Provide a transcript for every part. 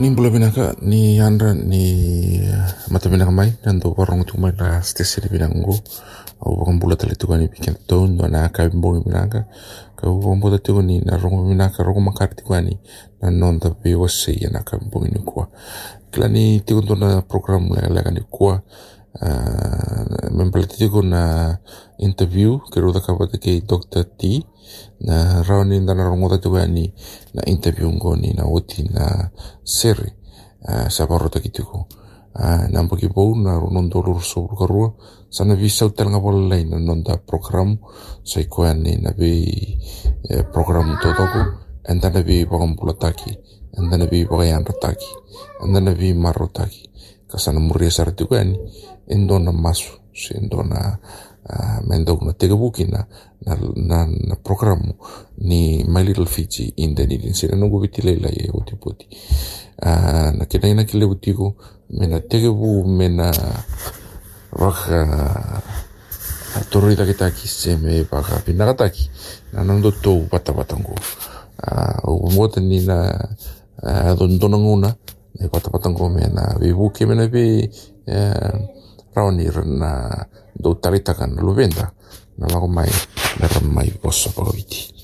ni boleh pindah ke ni andra ni eh, mata pindah kembali dan tu orang tu main lah stesi di pindah ngu aku bukan pula tali tu kan bikin tahun dan anak kami boleh pindah ke kau bukan pula tu kan ni nak rumah pindah ke rumah makar tu kan ni dan non tapi wasi anak kami boleh ni kuah. Kalau ni tu kan program lah lah kan kuah. Uh, me platiché con una interview kiruda kabata ke Dr. T na raoni ndana rongoda tuwa ni na interview ngoni na woti na seri uh, sabaro takituko uh, na mpoki bau na ronon dolur sobru karua sana visa utel ngabol lai na nonda program so ikua ni na bi eh, program totoko and then bi bagam bulataki and then bi bagayan rataki and then bi marotaki kasana muria sar tu ni. Endo na masu si endo na uh, mendo na tega buki na na, na, programu ni My Little Fiji in Dunedin sira nungu viti leila ye uti puti. Uh, na kena ina kile utiku mena tege bu mena waka torori take taki se me baka pinaka taki na nando tou bata batango uh, o mota ni na uh, don donanguna ne bata batango mena vibuke mena vi uh, raoni na do taritaka na luvenda na lago mai na mai posso pagaviti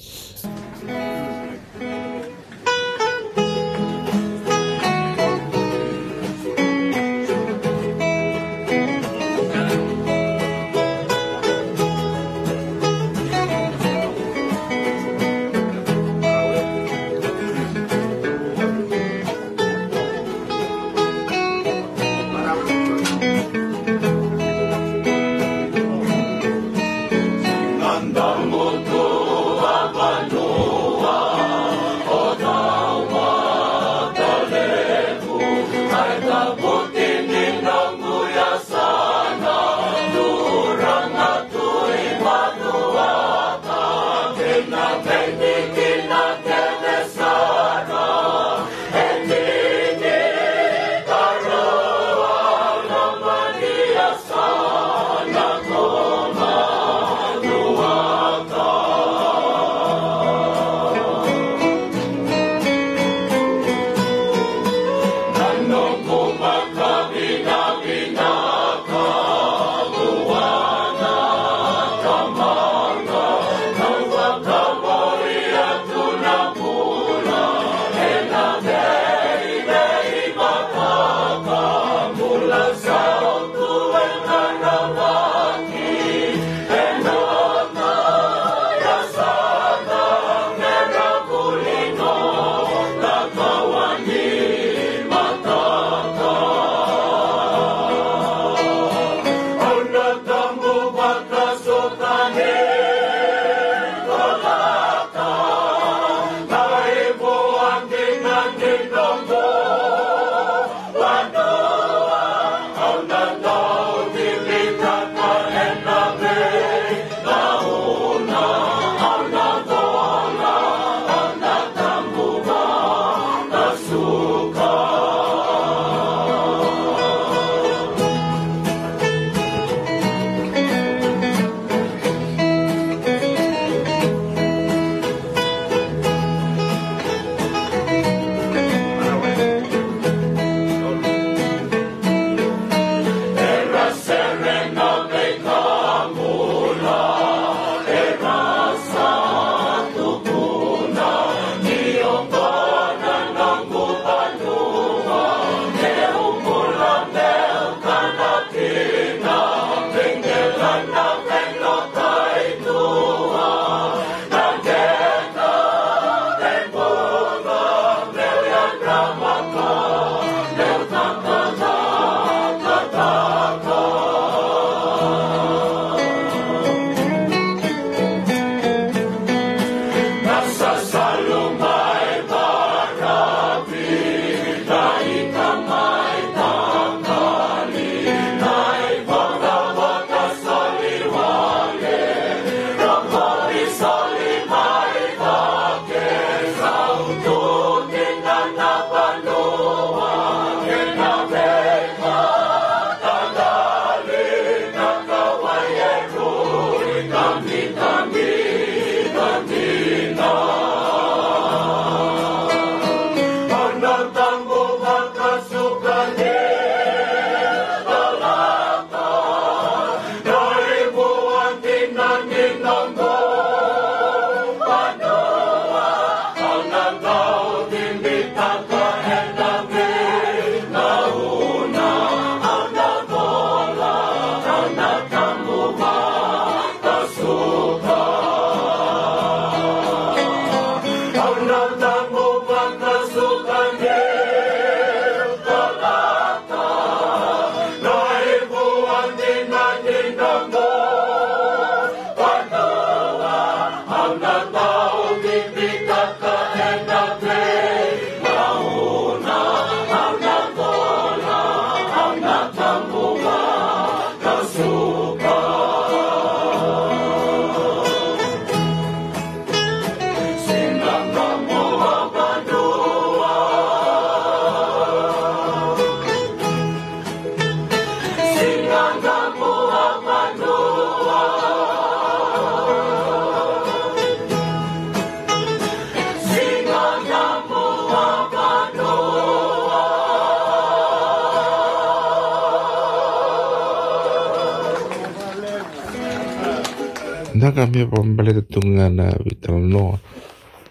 kami pambali tunga vital no.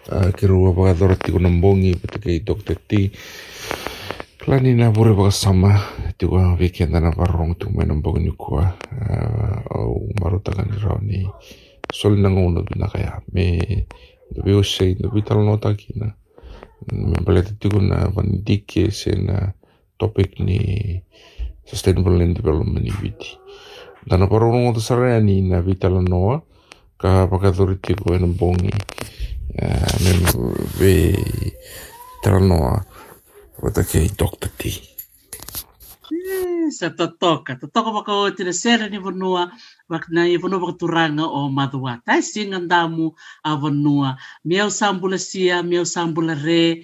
Uh, kiruwa baka dorati ko nambongi pati kay Dr. T klani na bure baka sama. Ti ko weekend na parong tu may nambongi ni ko au marutakan ni raw ni. Sol nang uno na kaya me dabi usay no vital no taki na pambali ti ko na vandike se na topic ni. Sustainable development ni viti Dana parong ngo sarani na vital noa ka pakaduriti ko ng bongi uh, men ve tranoa wata kay Dr. T. sa totoka totoka waka o tira sera ni vanua na i vanua wakaturanga o madua tai singa ndamu a vanua miau sambula sia miau sambula re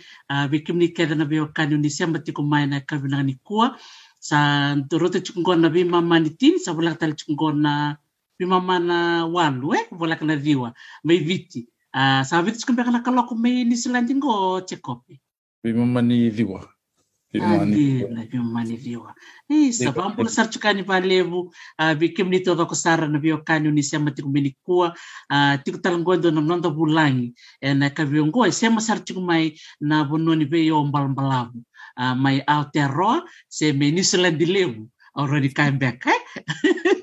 vikim ni kera na vio kanyu ni sia matiko mai na kavina ni kua sa nturote chukungona vi mama ni tini sa wala tali chukungona vi mama na walu eh? Wala kana riwa mai viti. Uh, sa viti chukumbeka na kaloko mai ni silandingo chekopi vi mama ni riwa Adila vimamaniviwa isa vampula saritsukany valevo vikim ni tova ko sara na vio kanyo ni sema tiku minikua tiku talangondo na mnonda vulangi. Na kaviongo sema saritsuk mai na vononi ve yo mbalambalavo mai Aotearoa se me New Zealand levu. Already came back eh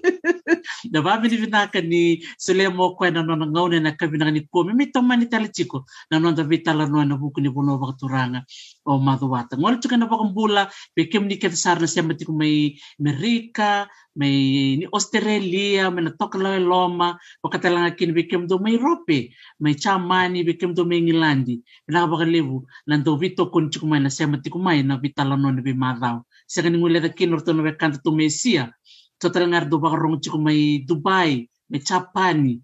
na vavili vinaka ni mo ko na na kabina ni ko mi to mani tala chiko na na buku ni bono turanga o maduata ngol tuka na bakambula be kem ni ket sarna sema tiku mai Amerika mai ni Australia mai na tokala loma pakatalanga kin be kem do mai rope mai chamani be kem do mai ngilandi na bakalevu na do vito kun tiku mai na sema tiku mai na vitala no ni be madau saka ni ngule da kin orto no Total ngar do bagarong chiko may Dubai, may Japan,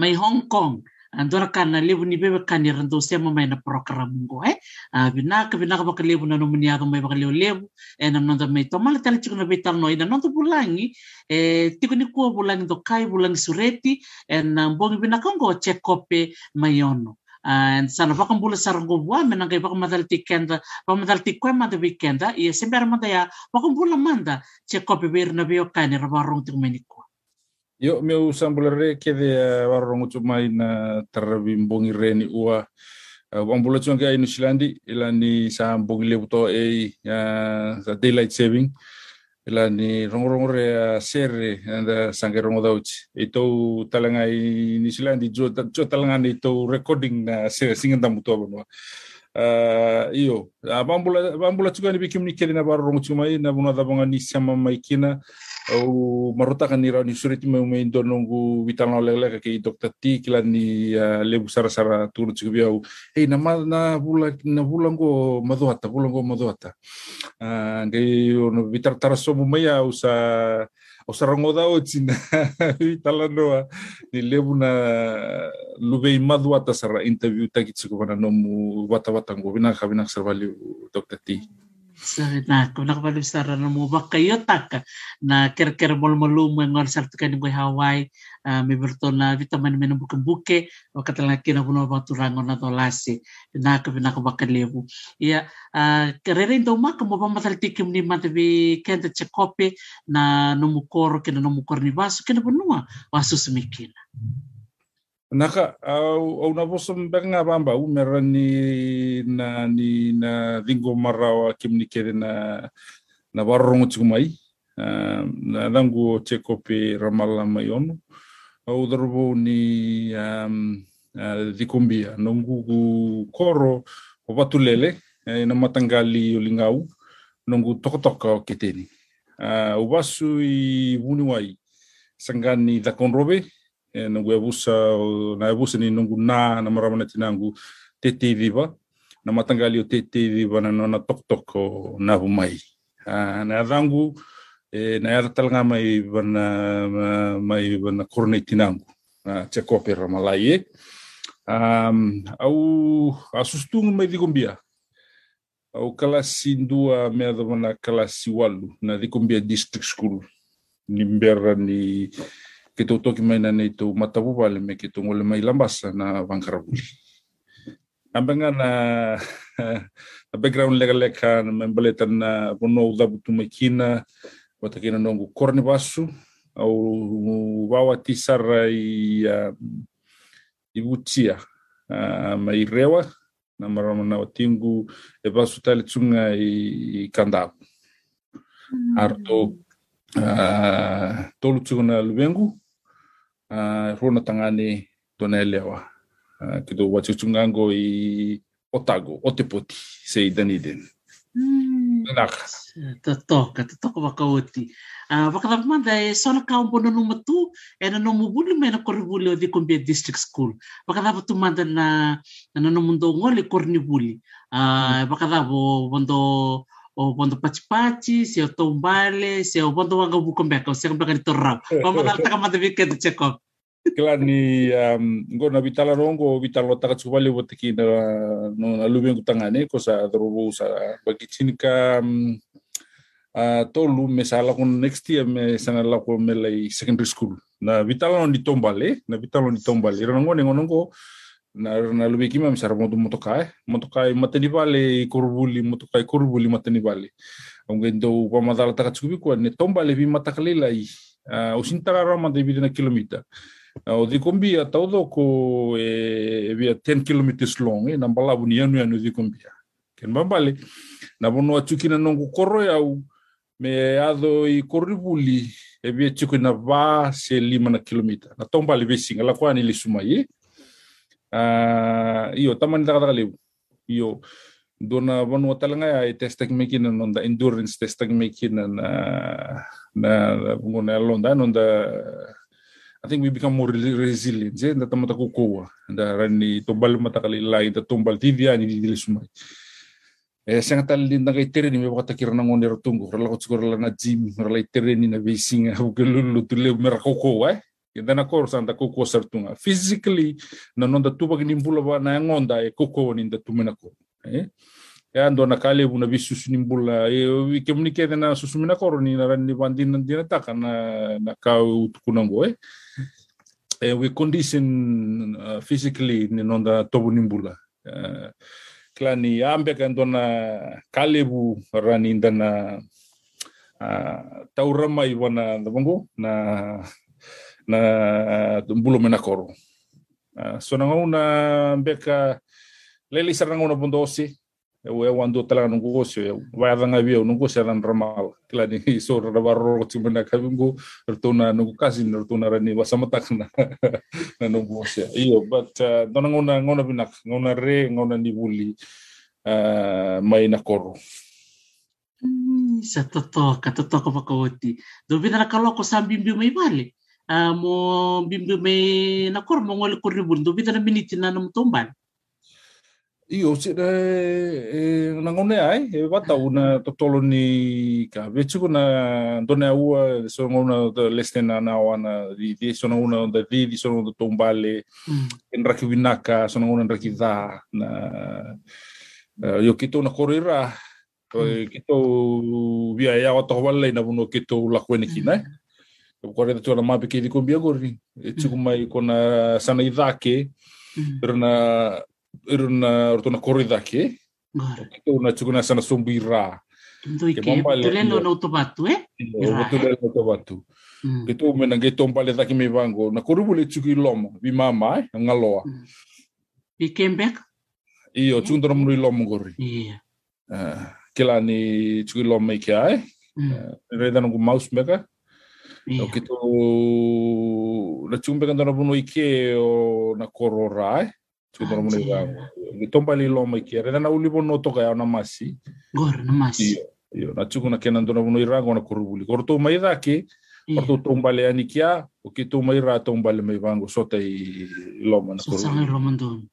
may Hong Kong. Andora kana lebu ni bebe kani rando sema mai eh. ah, na program go eh. A binaka binaka baka lebu na nomuni aga mai baka leo lebu e na nonda mai to mala tala chiko na betal no ina nonda bulangi. E tiko ni kua bulangi do kai bulangi sureti. E na um, mbongi binaka ngo chekope eh, mai ono en sana vakambula saraguvua menangai vakamathalutikenda vakamathalutikue mada vikenda ia sembera mada ya vakambula manda cekope veirina veokani ra varorogotikumenikua io meu sambula re kecea eh, varorogotu mai na taravi bogi reni ua. Eh, vakambula tuage ai new zealandi ila ni sa bogi levutoa ei eh, sa daylight saving ila ni rongrongrongre serre anda sangerong dauch ito talanga ni sila di jo jo talanga ni ito recording na se singan tamu to bonwa ah, iyo. Ah, bambula bambula chuka ni bikim ni kelina bar rong chumai na buna da bonga ni sama maikina au marota kan ni ni surit mai me indo nungu vital lele legle ke doctor ti kila ni lebu sara sara turu tsu bi au e na ma na bula na bula ngo madoata bula ngo madoata. Ah, Nge no vitar tar so mu me au sa o sa rango da o tsina vital ni lebu na lube i madoata sara interview ta ki tsu bana no mu wata wata ngo bina khabina sarvali doctor ti sabi na ko nakapalisara na mo ba kayo taka na ker-ker mol malumo ngor sartu kan Hawaii uh, may berto na vitamin men buke buke o katala kina buno ba turango na tolasi na ko na ya kerere ndo maka mo ba matal tikim ni matabi kenta chekope na nomukoro kina nomukoro ni baso kina bunua wasu semikina Naka au au na boso mbenga bamba umera mera ni na ni na dingo marawa kimnikere na na warrongo tsukumai uh, na dangu teko pe ramala mai ono. Au darbo ni um, uh, dikumbia nongu koro o batulele eh, na matangali o lingau. Nongu tokotoka keteni. Uh, ubasu basu i vuni wai sangani da Eh, nayabusa ninungu na na maramana tinangu teteiviva na matangali o teteiviva na nona tokotoko navu ah, eh, mai na yacangu na yada talaga eh. mai vana mai vana koronei tinangu. Tsekope ramalai e au asustugu mai dikombia au kalasi dua mea da vana kalasi walu. Na dikombia district school. Ni bera ni kitu toki maina nei tu matavuva le me kitu ngole mai lambasa na vankaravuli. Ambenga na na background lega leka na membaleta na vono udhabu tumakina watakina nongu korni vasu au wawa tisara ah, i i vutia ah, mai rewa na marama na watingu e vasu tali tsunga i kandavu. Hmm. Arto ah, tolu tsunga na Ah, runa tangani tunelewa ah, kido wachuchungango i otago otepoti sei daniden hmm. nak toto toto ko wakauti wakalap ah, man dai e sona kau bono no matu ena no mubulu me na koribuli odi kombe district school. Wakalap tu manda na na no mundo ngole kornibuli wakalap hmm. bondo o pondo pachi-pachi, se o tombale, se o pondo wanga buko mbeka, se mbeka ni torau. Mama nal taka mata vike tu chekop. Kila ni um, ngo na vitala rongo vitala taka tsubali wo tiki na no na lubengu tangane ko sa drobo sa bagi chinika um, tolu me sa la kon next year me sana la ko me lai secondary school. Na vitala no ni tombale, na vitala no ni tombale. Rongo ni ngonongo na, na lumiki mea misara moto motokai motokai matanivale i koruvuli motokai koruvuli matanivale aunga dou pamadala takatsukuvikua ne tombalevi matakalelai uh, usintakarama devile na kilomita o dikombia ko e via 10 kilometers long e na balavu ni anu anu dikombia ken babale na bono atsukina nongo ya au me ado i korivuli e via tsukina va se lima na kilomita na tombale vesinga la kwani le sumai e uh, iyo taman da kada lew iyo dona vanu talanga ya e testak mekina non da endurance testak mekina na na ngona londa non da I think we become more resilient je da tamata kukoa da rani tombal mata kali lai da tombal tidia ni di sumai e sanga tal din da kai tere ni me baka kira na ngone rotungo rala ko tsukor na gym rala tere ni na vesinga bu kelulu tule mera kokoa eh Kita na kor santa koko sartunga. Physically, na nonda tuba kini mbula ba na ngonda e koko ni da tumena ko. Eh? Ya ando na kale bu na bisus ni mbula e kemni ke na susumina kor ni na ran ni bandin na dina taka na na kau tukunango eh. E we condition uh, physically ni nonda tobu ni mbula. Uh, klani ambe kan dona kalebu rani ndana uh, taurama i wana na na bulu mena koro. Uh, so nang una beka leli sarang una bondosi e we wando tala nungu gosio e vai adanga vio nungu se ran ramal kila ni so ra barro ti mena kabungu rtuna nungu kasi rtuna rani wasamatak na na gosio iyo but dona binak ngona re ngona ni buli uh, mai na koro. Sa totoka totoka pakawati do bina kaloko sambimbi mai vale uh, mo bimbi me na kor mo ngol ko ribun do bita na miniti na nam tomban Iyo, si na e, nangone ai, e wata una totolo ni ka. Vetu na dona ua so ngona the leste na na wana di di so ngona the di di so ngona tombale mm. en raki winaka so ngona na uh, yo kito na korira mm. kito via ya wata wale na buno kito la kwene kina mm kore tuana mape ke di kumbia gori e tuku mai kona sana i dhake irna irna rotona kore dhake ke una tuku na sana sombu i rā ke tulelo no tobatu eh tulelo no tobatu ke tu mena ke tombale dhake me vango na korubu le tuku i loma vi mama eh ngaloa vi kembek iyo tuku ndona munu i loma gori iya ke la ni tuku i loma i ke ai reda nungu mouse meka. Okito la tumbe kan tana puno i ke o na koro rai. Tu tana puno i rango. Ni tompa li loma i ke. Rena na uli pono toka ya na masi. Gora na masi. Iyo. Iyo. Na tuku na kenan tana puno i rango na korubuli. Koro tau mai rake. Koro tau tompa le ani kia. O ke mm. tau mai ra tompa le mai vango sota i loma na korubuli. Sota i loma ndono.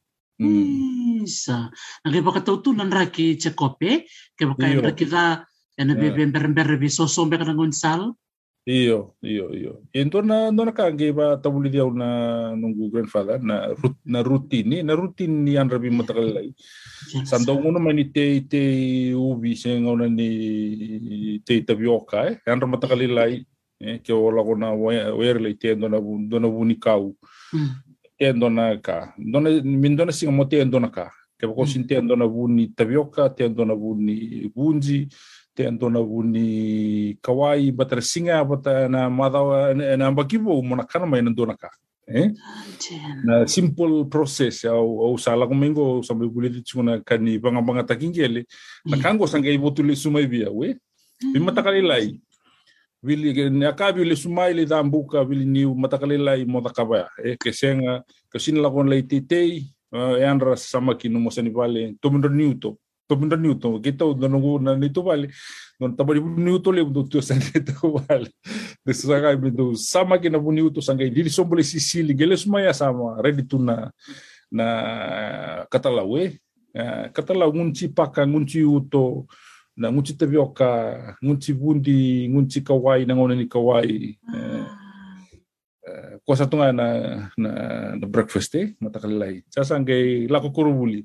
Isa. Na ke baka tau tulan rake che kope. Ke baka i rake da. Ena eh. bebe mberemberebe soso mbeka na ngonsal. Iyo. Iyo, iyo, iyo. Yun doon ah, ano na doon nakaangay ba tabuli diaw na nung grandfather na rut, na routine eh, na routine ni ang rabi matakal lay. Sandong uno man ite ite ubi sing ona ni ite tabioka eh. Ang matakal lay eh ke wala ko na wer lay te na bun do na bunikau. Tendo hmm. na ka. Dona min dona sing mo tendo na ka. Ke ko sin tendo na bun ni tabioka, tendo na bun ni bunji. Mm. Te antona wuni kawai batara singa bata na madawa na ambakibo mona kana mai ndona ka eh? Na simple process au au sala kumengo sampai buli tsuna kani banga banga takingele na kango sanga i botule sumai bia we? Bi matakali lai. Vili ne akabi le sumai le dambuka vili ni matakali lai motakaba eh? Kesenga kasina la kon lai titei e andra samaki no mosani vale tomindo niuto pemenda Newton kita udah nunggu na itu balik. Non taba di Newton le untuk tu sang itu balik. Desu sanga itu sama kina bu Newton sanga di sombole Sicily gele semua ya sama. Ready tu na na kata lawe kata la ngunci paka ngunci uto na ngunci tapioca, ngunci bundi, ngunci kawai, na ngona ni kawai. Uh, uh, kuasa tunga na, na, na breakfast eh, matakalilay. Sasa ngay lako kurubuli.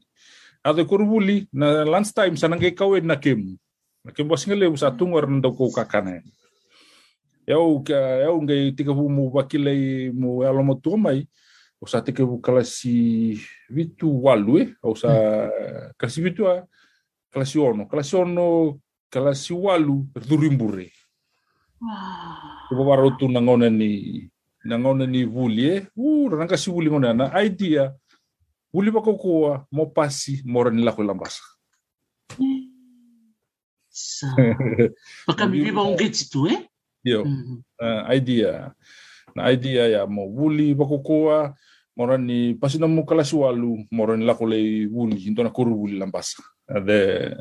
Ato kurubuli, na lunchtime, sa nanggay kawin na kim. Na kim boss nga lew sa tungar na daw ko kakana. Yau, yau ngay tika mo bakilay mo alo mo tumay, o sa tika kalasi vitu walu eh, o sa hmm. kalasi vitu ah, kalasi ono kalasi ono kalasi walu durimbure wow. Nangona ni nangona ni vuli eh uh ranga si vuli ngona na idea kokoa mo pasi mora ni lako lambasa sa. Baka bibi ba ungit tu eh? Yo. Mm -hmm. uh, idea. Na idea ya mo vuli ba kokoa mora ni pasi na mo kalasi walu mora ni lako le vuli into na kuru vuli lambasa the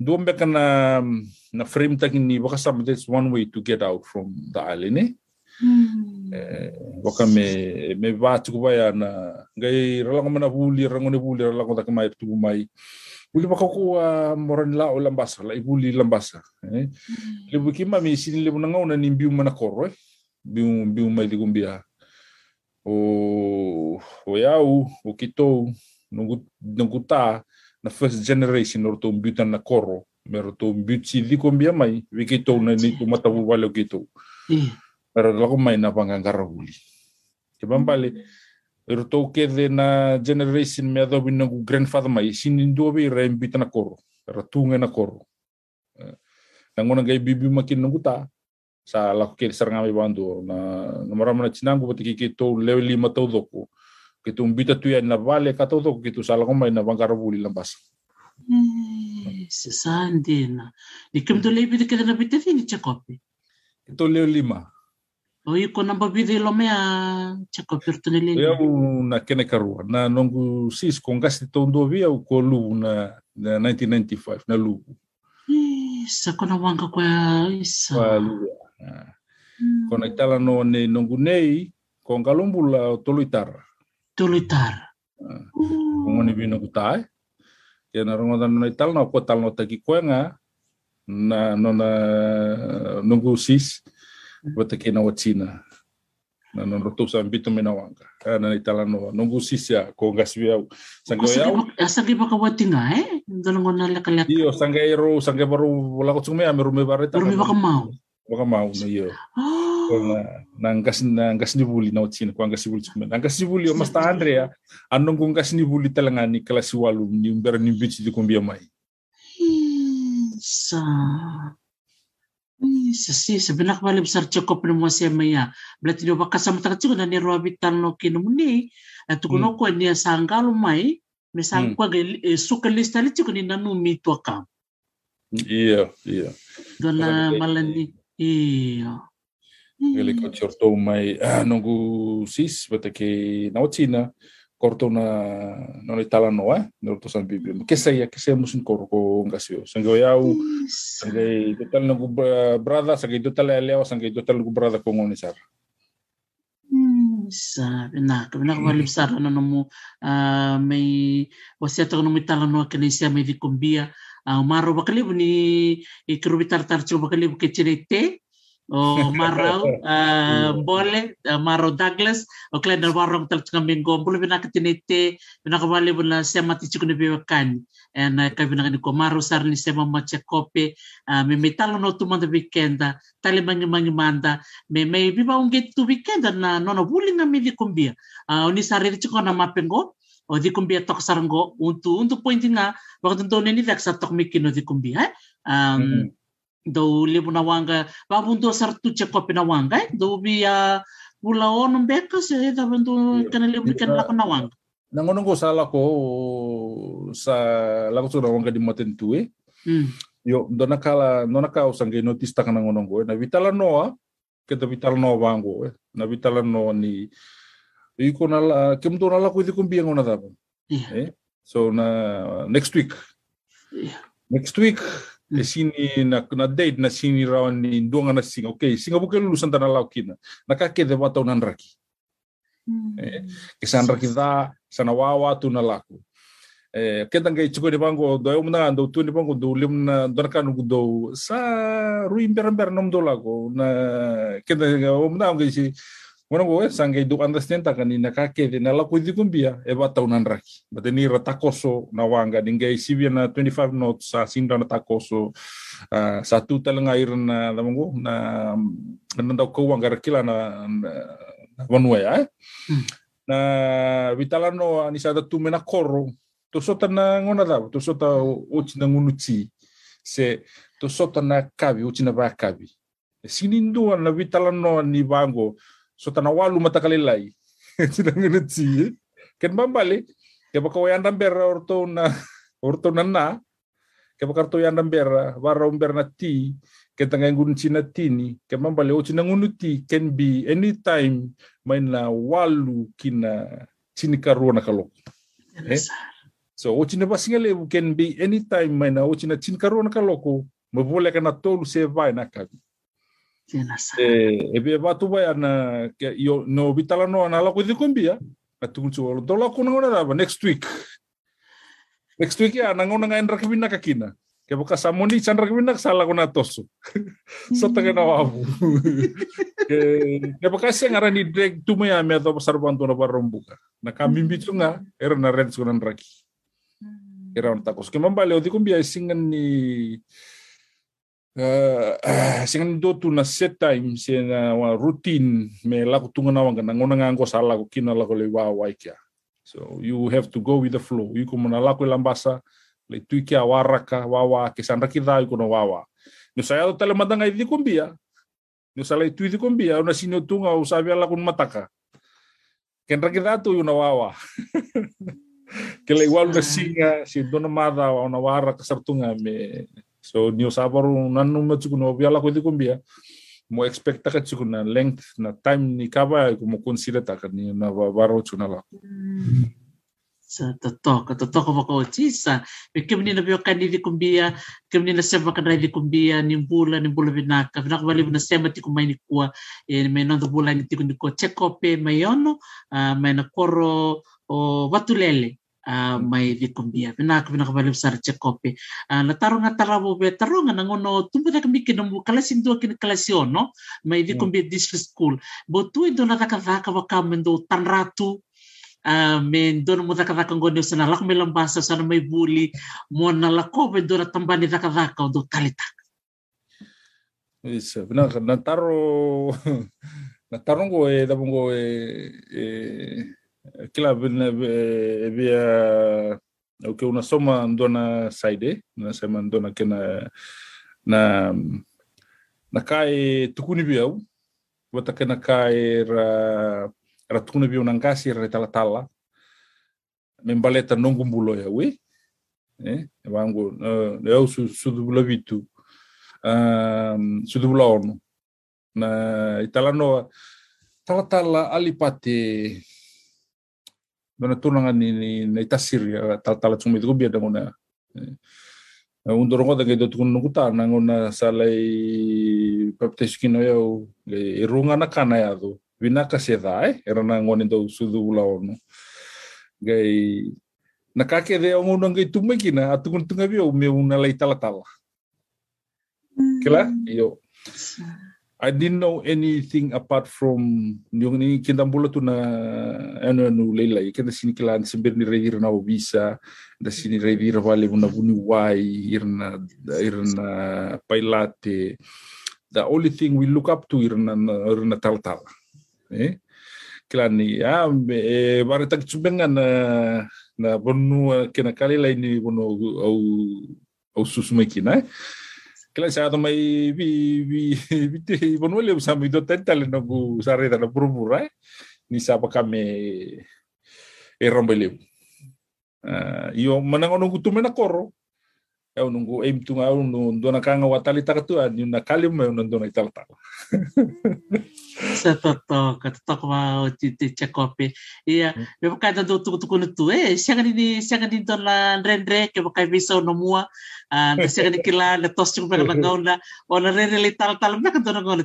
doon ka na na frame tag ni baka sa that's one way to get out from the island eh mm. eh baka me me va tu ba ya na ngai rala mana buli rango ne buli rala ko tak mai tu mai buli baka ko uh, moran la o lambasa la ibuli lambasa eh. Mm. le buki ma mi sin le na ngona ni biu mana koro eh. Biu biu mai di gumbia. O o yau o kito nungu nungu ta na first generation or tong butan na koro. Mero di kombia mai wiki to na ni to mata wale kito ralagumayna vangangarahuli kevampale ero tou kece na generation me meacovina gu grandfather mai sinidove ira ebita na koro. Ira tunge na koro. Eh, Nagona gai bibi makina gu ta sa lako kece saragavai vaduo na namaramana cinagu vataki kei tou lelima taucoko kei tou bita tuiai na vale ka taucoko kei tou sa lagomai na vangaravuli na basa. Se sa dena ni kemito lei bita kece na bita cini cekope kei tou o i ko na babide lo mea chakopi to le ya na kene karua na nongu sis ko ngasti to ndo via ko lu na na 1995 na lu sa ko na wanga kwa isa. Kwa lu ko na itala no ne nongu nei ko ngalombula toluitara tulutar. Kung ano bino ko tayo. Kaya narongo na nung ital na no tagi ko nga na no na nungu sis vatakinawatsina na non rotusa ambito menawanga na itala no nungu sisia ko ngasiau sangue au sangue baka watinga eh dolongo na lakala io sangue ro sangue baru wala ko tsume ame rume bareta rume baka mau. Baka mau no io na nangas nangas ni buli na watsina ko ngas buli tsume nangas ni buli o masta andrea anungu ngas ni buli talanga ni klasi walu ni umbera ni bichi di kumbia mai. Sa sa si sa binak bali besar cukup ni mo siya maya berarti do baka sama takat na ni robi tanno kinu muni at kuno ko ni sangalo mai misal ko suka lista li cukup ni nanu mito kam iya iya. Dona malani iya. Ele ko chorto mai ah, nongu sis bata ke na kortona nona talanoa nolo tosan biblia. Ma kesaia kesaia musin koroko gasio sangai au sangai total nagu eh, brada sangai total lewa sangai total nagu brada kongoni sar sa na kemana ko walip sar ano nomo may wasiat ko nomo talanoa kenesia may vikombia maro bakalibu ni ikrubitar tarcho bakalibu kecirete o Marau, uh, Bole, uh, Douglas, o na warong talat kami ko, bulo binakatinite, binakawali mo na siya matichiko ni biwakan. And uh, kaya binakani ko, Maro sar ni kope, uh, may may talo no tumanda weekenda, tali mangi mangi manda, may may biba tu weekenda na no no buling na may di kumbia. Uh, ni sarili chiko na mapengo, o di kumbia tok saranggo, untu, untu pointing nga, wakit nito nini dak sa tok mikino di kumbia. Um, mm -hmm dau lebonawanga vavuntua saratuce kopenawanga e eh? dau via ah, vulaono beka se e davuntu kana lebu kana lakonawanga nangonongo sa lako sa lako tunawanga di matentue eh? hmm. yo dona kala dona ka usange notice taka nangonongo eh? na vitala noa keta vitala noa vango na vitala noa ni iko na la kemto na lako idiko mbiango na dava so na next week. Yeah. next week e sini na na date na sini rawan ni duanga na singa. Okay singa buke lulusan tanah laut kina. Na kake de batau nan raki eh kesan raki da sana wawa tu na laku. Eh ketang kay chuko ni bango do yung na do tu ni bango do lim na do kan do sa ruim ber ber nom do lago na ketang um na ngai si Bueno, gue sangge du understand kan ni nakake de nala ko di kumbia e ba tau nan raki. Ba ni ratakoso na wanga dingai sibia na 25 notes sa sinda na takoso uh, satu talanga ir na lamongo na na dau ko wanga rakila na na vanua ya. Hmm. Na vitalano ani sa tu mena koro to sota na ngona da to sota o na ngunuti se to sota na kabi o na ba kabi. Sinindu na vitalano ni bango so tana walu mata kalilai tinang nutsi ken bambale bera orto na orto na na. Ke baka orto yandam bera bara umber na ti. Ke tanga ngun china tini ke bambale o china ngunuti can be anytime main na walu kina chini karuana kalok. Eh? so o china basingale can be anytime main na o china chini karuana kaloko mabole kana tolu se vai na kabi e e be ba tu vai ana ke yo no vitala no ana la ko di kumbia a tu tu do la ko next week. Next week ya na ngona ngain rakibina kakina. Ke boka samoni chan rakibina sala ko na tosu. So ta na wabu ke ke boka se ngara ni drag tu me ame to pasar bantu na barombuka na kami bitunga era na red sunan raki era on takos. Ke mambale di kumbia singan ni uh, uh, singan do tu na set time se na wa routine me la ko tunga na wanga na ngona ngango sala ko kina la ko le wa wa kia so you have to go with the flow. You ko na la ko lambasa le tu kia waraka wa wa ke san raki da ko no wa wa. No sa yo tele madanga i kumbia no sa le tu di kumbia una sino tunga o sabia la mataka. Ken raki da tu una wa wa. Ke le igual na singa si dona mada o na wara kasartunga me So niu sabaru nanu ma tsukuna o biala ko dikumbia mo expect taka tsukuna length na time ni kaba ko mo consider taka ni na baro tsuna la. Hmm. Sa toto, ka toto ko mo ko tisa. Me kemni na bio kani dikumbia, kemni na sema kana dikumbia ni e, bula ni bula binaka. Bina ko bali na sema tikumai ni kuwa e me no do bula ni tikundi ko chekope mayono, ah, ma na koro o watulele. Ah, may likumbia bina ko bina ko balim sar che ah, kopi la tarunga tarabo be tarunga nangono tumbuda kami kinum kalasin do kin kalasyon no? May likumbia district school. Bo tu do na ka ka ka mendo tanratu ah, men dona mo daka daka ngone sana lako me lambasa sana mai buli. Mo na lako be dona tambani daka daka do kalita isso na na taro na taro ngo e eh, da bongo e eh, eh, e kila vina via o ke una soma ndona saide na sema ndona kena na na kai tukuni biau wata kena kai ra ra tukuni biau na ngasi ra tala tala membaleta nongu mbulo ya we eh wangu eu su su bulo vitu um su bulo ono. Na italano tala tala alipate dona tunanga ni ni ni tasir ya tal tal tsumi tu bia dangona un dorongo da gedo tukun nukuta nangona salai paptes kino ya le runga na kana ya do vina ka se dai era na ngone do sudu ula ono gai na kake de ongo ngai tume kina atukun tunga bia me una lai tala tala kila yo I didn't know anything apart from yung ni kita bula tu na ano ano lelai kita sini kilan sembir ni reir na bisa da sini reir vale una buni wai irna irna pailate. The only thing we look up to irna irna tal tal eh? Kilan ni ah e bare tak na na bonu kena kali lain ni bonu au au susmekina eh Kailan sa may ibonulim sa may dotental na sa rita na purumura ni sa pa kami erombelim. Iyo manang anong gutuman ako eu não aim tunga eu não dona kanga watali takatuan nakalim dona tal Sa totoka, totoka mau ti ti Jacobi. Ia, me pakai tanto tuku tuku tu eh, siang ni siang ni don la rendre ke pakai viso no mua. Ah, siang ni kila le tos chung ngau na, ona rendre le tal tal me kan don ngau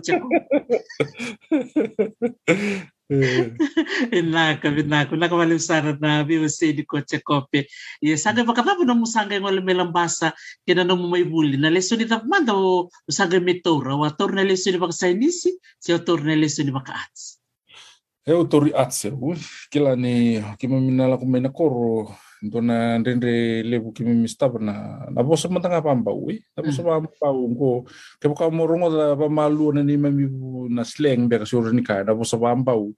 Mm. Enlaka binako nakamalim sana na biwasedi kocha kope. Yesanga bakataba no musanga ngole melambasa kena no mumai na lesoni ta manda o usanga metora wa torna ah, lesoni baka sainisi se o torna lesoni baka ats e eh, o tori ats eh. uf kila ne kimamina la kumena koro ndo na ndendre lebu kima mistaba na na bosa matanga pamba ui, na bosa pamba ngo, ke boka morongo da pamalu na ni mami na slang beka sura ni kai, na bosa pamba u,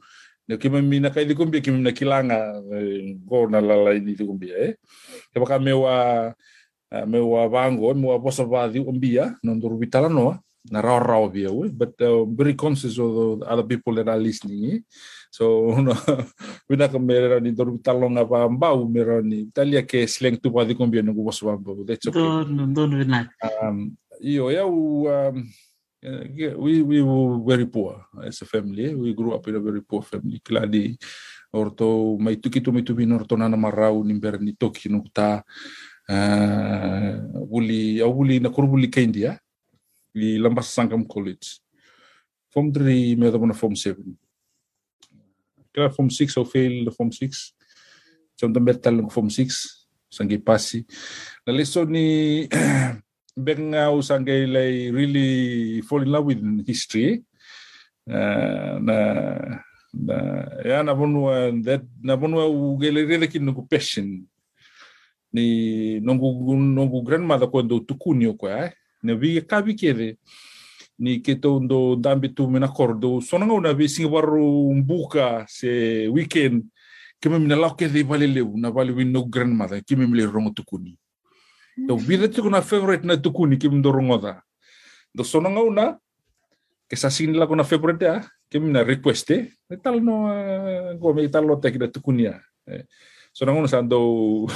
na kima mina kai di kumbia kima mina kilanga, ngo na lala ini di kumbia eh. Ke mewa, mewa bango, mewa bosa vadi umbia, vitala noa, rao bia ui, but uh, very conscious of the other people that are listening eh. So, wina ka mera ni doru talonga pa mbau mera ni talia ke sleng tu pa di kombia nungu bosa mbau. That's okay. Don, don wina. Um, iyo, ya, um, we, we were very poor as a family. Eh? We grew up in a very poor family. Kila di orto mai tuki tu mai tu bin orto nana marau ni ber ni toki no ta uh, wuli au wuli na kur wuli ka India i Lambasa Sangam College. Form 3 me da form 7. Kila form 6 au fail the form 6. Chom também tal no form 6 sangi pasi. Na leso ni benga u sangi like really fall in love with history. Uh, na na ya na bonua that na bonua u gele rele ki nuku passion ni nongu nongu grandmother quando tukuni o kwa na bi kabi kede. Ni keto ndo dambi tu mena kordo sonanga una bi mbuka se weekend. Kime mina lao kede vale leu. Na vale win no grandmother. Kime mile rongo tukuni. Do mm. vida tuku na favorite na tukuni. Kime ndo rongo da. Do sonanga una que sa sin la kona favorite a kime na requeste. E tal no eh, gome tal lo tekida eh. So nang una sando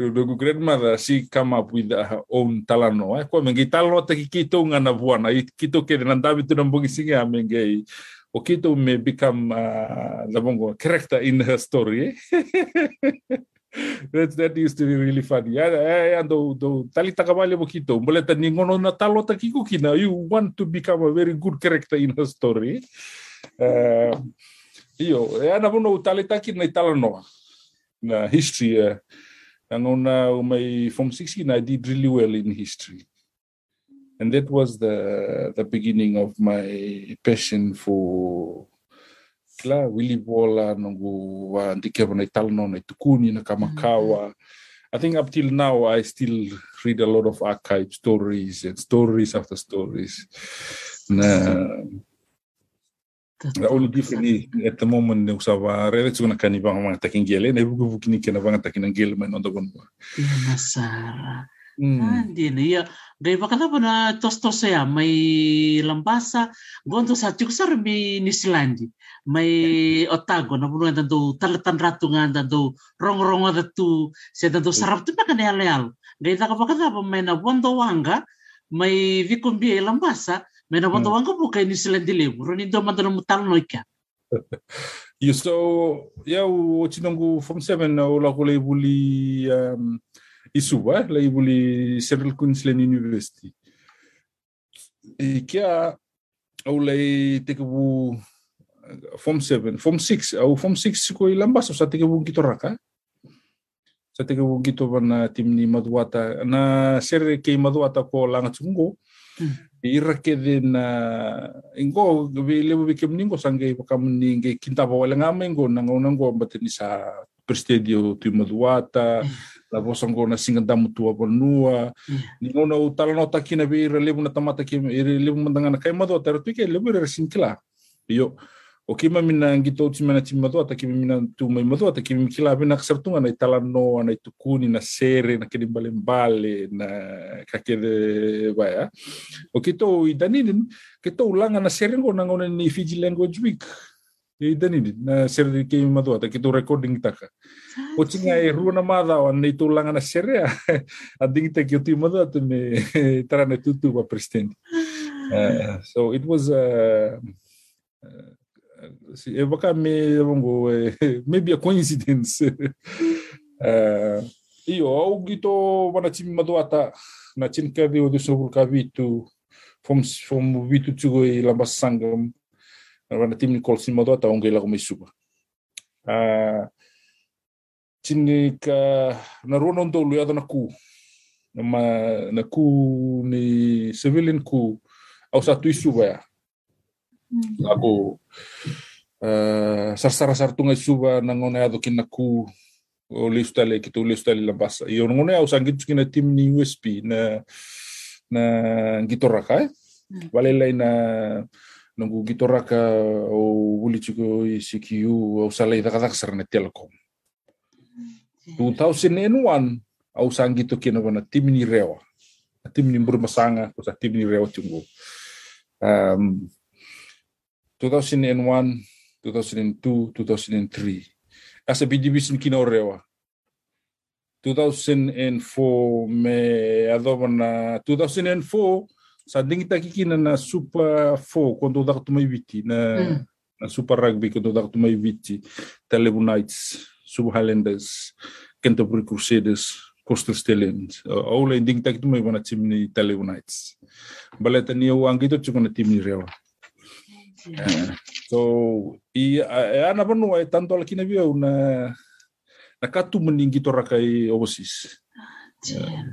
the grandmother she come up with her own talano. Eh, ko mengi talano te ki kito ngana buana. I kito ke na David tu nambogi singa mengi o kito me become the bongo character in her story. Eh? that that used to be really funny. Ya ya do do tali takabale mo kito. Mole ta ningono na talo ta kiko kina. You want to become a very good character in her story. Uh, iyo, ya na bono tali taki na talano history uh, and on uh, my from 16 I did really well in history. And that was the the beginning of my passion for kla Willy Bola nungu wa ndike na italno na tukuni na kamakawa. I think up till now I still read a lot of archive stories and stories after stories. Na The only difference at the moment ne usava rere tsuna kani banga mga taking gele ne buku buku ni kena banga taking ang gele man on the one. Iya masara. Andi na iya. Gay baka na na tos tos ya may lambasa gondo sa tiyo sa mi Nisilandi. May otago na nga do talatan ratu nga do rong rong nga tu sa do sarap tu na kanayal yal. Gay na baka na may na wando wanga may vikumbi lambasa Mena wanda mm. wanga buka ini silandi lebu. Roni do mandana mutal no ika. You so ya o chinongu from seven na ola ko buli um, isuba la buli Central Queensland University. E kia au lei te bu form 7, form 6, au form 6 ko ilamba so sa te bu kito raka. Sa te bu kito tim ni maduata na sere ke maduata ko langa tsungo. Mm ira ke na ingo vi lebu vi kem ningo sange pa kam ninge kinta pa wala ngame ngo nango nango bateni sa prestedio tu maduata la bosango na singa damu tua bonua. Ningo na utala no takina vi ira lebu na tamata ke ira lebu mandanga na kai maduata tu ke lebu ira sinkla yo o kima mina ngito uti mana ti madoa ta kima mina tu mai madoa ta kima kila bina kasartunga na itala no na itukuni na sere na kede mbale mbale na kakede baya. O kito i daninin kito ulanga na sere ngo na ngone ni Fiji language week. I daninin na sere ke madoa ta kito recording taka. O tinga e rua na mada o na itu ulanga na sere a ding te ki uti madoa tu me tarane tutu pa presidente uh, so it was uh, uh, evakame eh, e eh, maybe a coincidence. Eh, au augito vana chimi maduata na chinkadi odusovul ka fom from from vitu chugo i lamba sangam. Vana timni kolsi maduata onge la komisuba chinika na rono ndolu ya na ku. Na ku ni civilian ku au sa tuisuba ya. Ako uh, sar sar tungai suba na ngone ado kina ku o listale ki tu listale la basa i ngone au sangit kina tim ni USB na na gitoraka eh vale lai na nungu gitoraka o wuli chiko i CQ au salai daka daka sarana telecom 2001 au sangi to kina wana timini rewa. Timini masanga ko sa timini rewa tungo um 2001, 2002, 2003. As a BGBC Kinaurewa. 2004 me adova na 2004 sa dingi takikina na Super 4 quando da tumaiviti na mm. na Super Rugby quando da tumaiviti Telebu Knights Sub Highlanders Canterbury Crusaders Coastal Stallions aula dingi takituma ibana team ni Telebu Knights baleta ni o angito chukona team ni rewa So i ana panu ai tanto la kina via una na katu meningi to rakai overseas.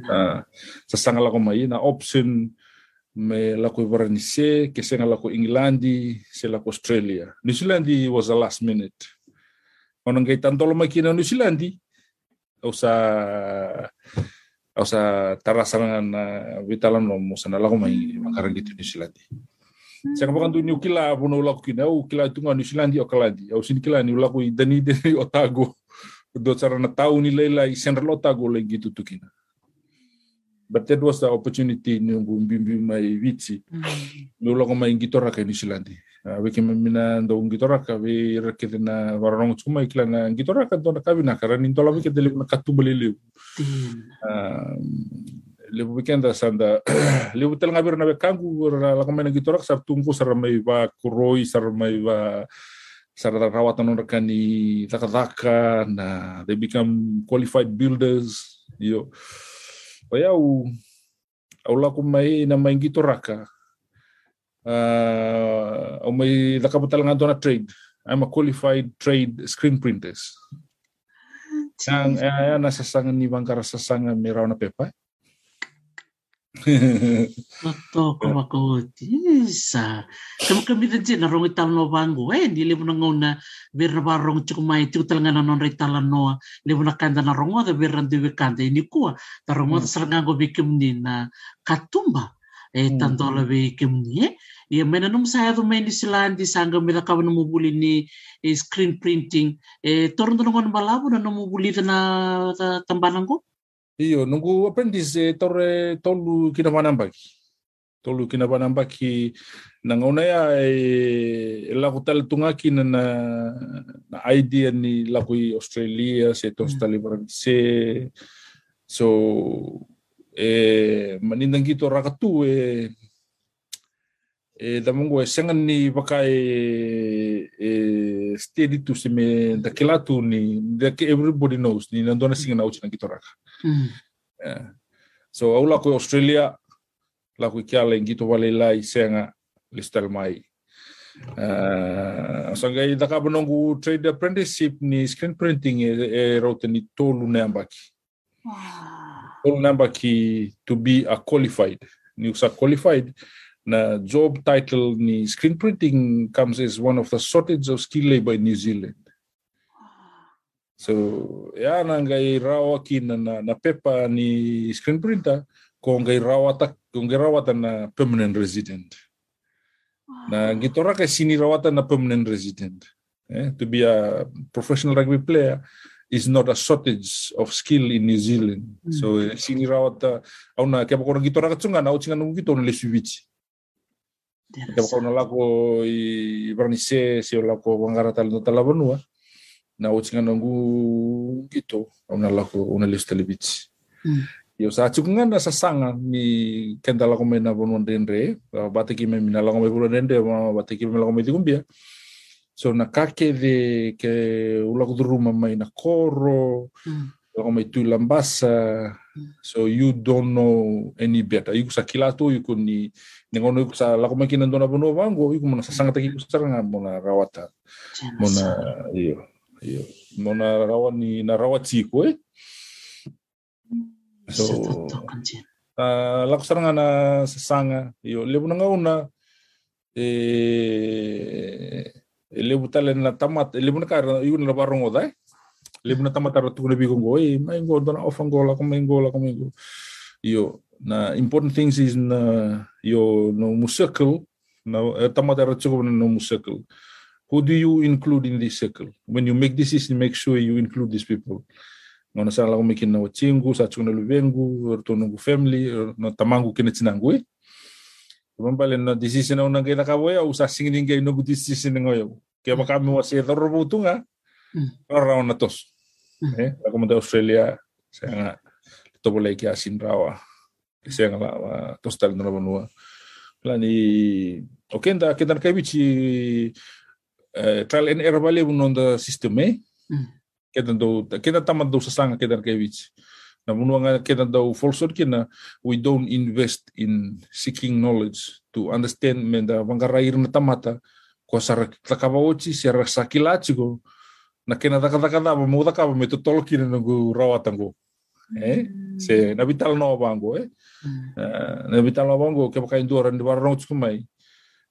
Uh, sasanga lako mai na option me lako ibarani se ke senga lako Englandi se lako Australia. New Zealand was the last minute ono ngai tantolo mai kina New Zealand au sa au sa tarasana na vitalan no mo sana lago mai makarang gitu New Zealand Saka pakan tu New Kila puno laku kina au kila tu New Zealand o kalandi. Au sini kila ni laku dani dani otago do cara na tau ni leila i otago le gitu tu kina. But that was the opportunity ni bimbi mai vitsi. No lago mai gitora ka New Zealand wiki mina ndo ngitora ka we rekete na warong chuma ikla na ngitora ka ndo ka bina kara ni ndola wiki dele na katu bali le le weekend sanda le butel ngabir na kangu la ka mena ngitora sar tungku sar mai ba kuroi sar mai ba sar rawatan no kani daka daka na they become qualified builders yo Oya u au la ku mai na mai ngitora ka uh, o may nakapatal nga doon na trade. I'm a qualified trade screen printers. Ang uh, nasasangan ni Bangkara sasangan may raw na pepa. Totoo kumakuti. Sa kami kami din din narong ital no bango eh di limo nang una bir na barong chukumay tu tal nga nanon ritalan no limo na kanda na rongo da bir randu kanda ini kuwa tarongo hmm. sarang go bikim ni na katumba. Eh tanto la bikim ni eh. Ia mena num saya tu main di silandi sangga mira kawan nemu buli ni eh, screen printing. Eh torun tu nongon balabu na nemu buli na tambanan ko iyo nunggu apprentice eh, torre tolu kina manambaki tolu kina manambaki nang ona ya eh, laku tal tungaki na na idea ni laku Australia se to hmm. se so eh manindang kito rakatu eh e da mongo e senga ni waka e, e steady to se me da ke latu ni da ke everybody knows ni na dona singa na uchi na kitoraka mm. yeah. so au la ko Australia la ko kia le ngito wale la i senga listal mai uh, so ngai da ka bonongu trade apprenticeship ni screen printing e, e rote ni tolu ne ambaki wow. tolu ne ambaki to be a qualified ni usa qualified na job title ni screen printing comes as one of the shortage of skill labor in New Zealand. So, ya na ngai rawa ki na, na, pepa ni screen printer, ko ngai rawa ta ko ngai rawatan na permanent resident. Na gitora ka sini rawatan na permanent resident. Eh, to be a professional rugby player is not a shortage of skill in New Zealand. Mm. So, sini rawata, au na kaya ko gitora ka tsunga na au tsinga nung gito na Ikapakaw na lako i Branise eh, si o lako wangara tali no talabanua. Na uchi nga nungu gito au na lako una lius telebitsi. Hmm. Yo sa acu nga na sasanga mi kenda lako me na bonuan denre. Ah, bate ki me mina lako me bulan denre ma bate ki me lako me dikumbia. So na kake de ke ulako duruma mai na koro. Mm. La kome tu lambasa, mm. so you don't know any better. Iku sa kilato, iku ni, ni ngono iku sa la kome kina dona bono wango, iku mona sa sanga iku saranga mona rawata. Mona, iyo, iyo. Mona rawat ni na rawat siko eh. So, uh, lako saranga na sasanga, iyo, lebu na ngauna, eh, lebu tale na tamat, lebu na kara, iyo na barong oday, lebu na tamat ara tukuna bigong go, eh, may go, dona ofan go, lako may go, lako may go. Iyo, na important things is na, yo, no circle, na tamat ara tukuna no mu circle. Who do you include in this circle? When you make decision, make sure you include these people. ngona sala ko mikin na wachingu sa chuna lubengu or to nungu family or no tamangu kina chinangu eh Mambale na decision na unang kaya kaboya usa singin kay nungu decision ngoyo kaya makami wasi taro butunga para na tos. eh mo Australia saya nga to boleh kaya sinrawa saya nga la tos tal na banua plani okay nda kita kay bichi trial and error bale unon the system eh kita do kita tamat do sasanga kita kewich na munua nga kita do falsehood kina we don't invest in seeking knowledge to understand menda wangarair na tamata ko sara takabaochi sara sakilachi go na kena taka taka da mo taka mo to tolo kina ngo rawatango eh se na vital no bango eh? Na vital no bango ke pakai dua ran di barang kumai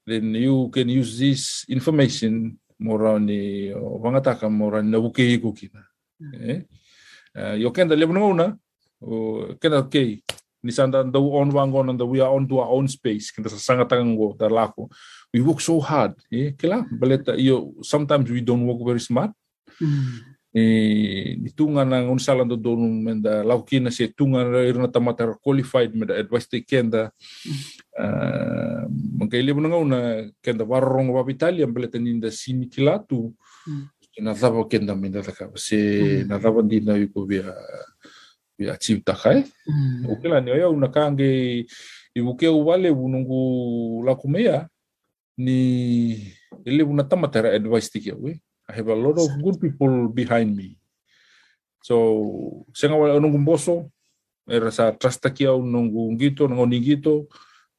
then you can use this information morani wangataka morani na buke iku kina eh? Yo kenda lebu ngona o kenda okay ni sanda the on wango and we are on to our own space kenda sa sanga tango da lako. We work so hard eh? Kila baleta yo sometimes we don't work very smart eh ni tunga na un sala do do menda laukina se tunga irna tamata qualified meda advice te kenda uh, mangkai lebu ngona kenda warong wa Italia baleta ninda sini kilatu na tava kenda minda taka se na tava dina yuko via via chiu takai o kila ni ya una kange ibuke wale bunungu la kumea ni ile una tamatera advice tiki we I have a lot of good people behind me. So senga wala nungu boso era sa trust taki au nungu ngito nungu ningito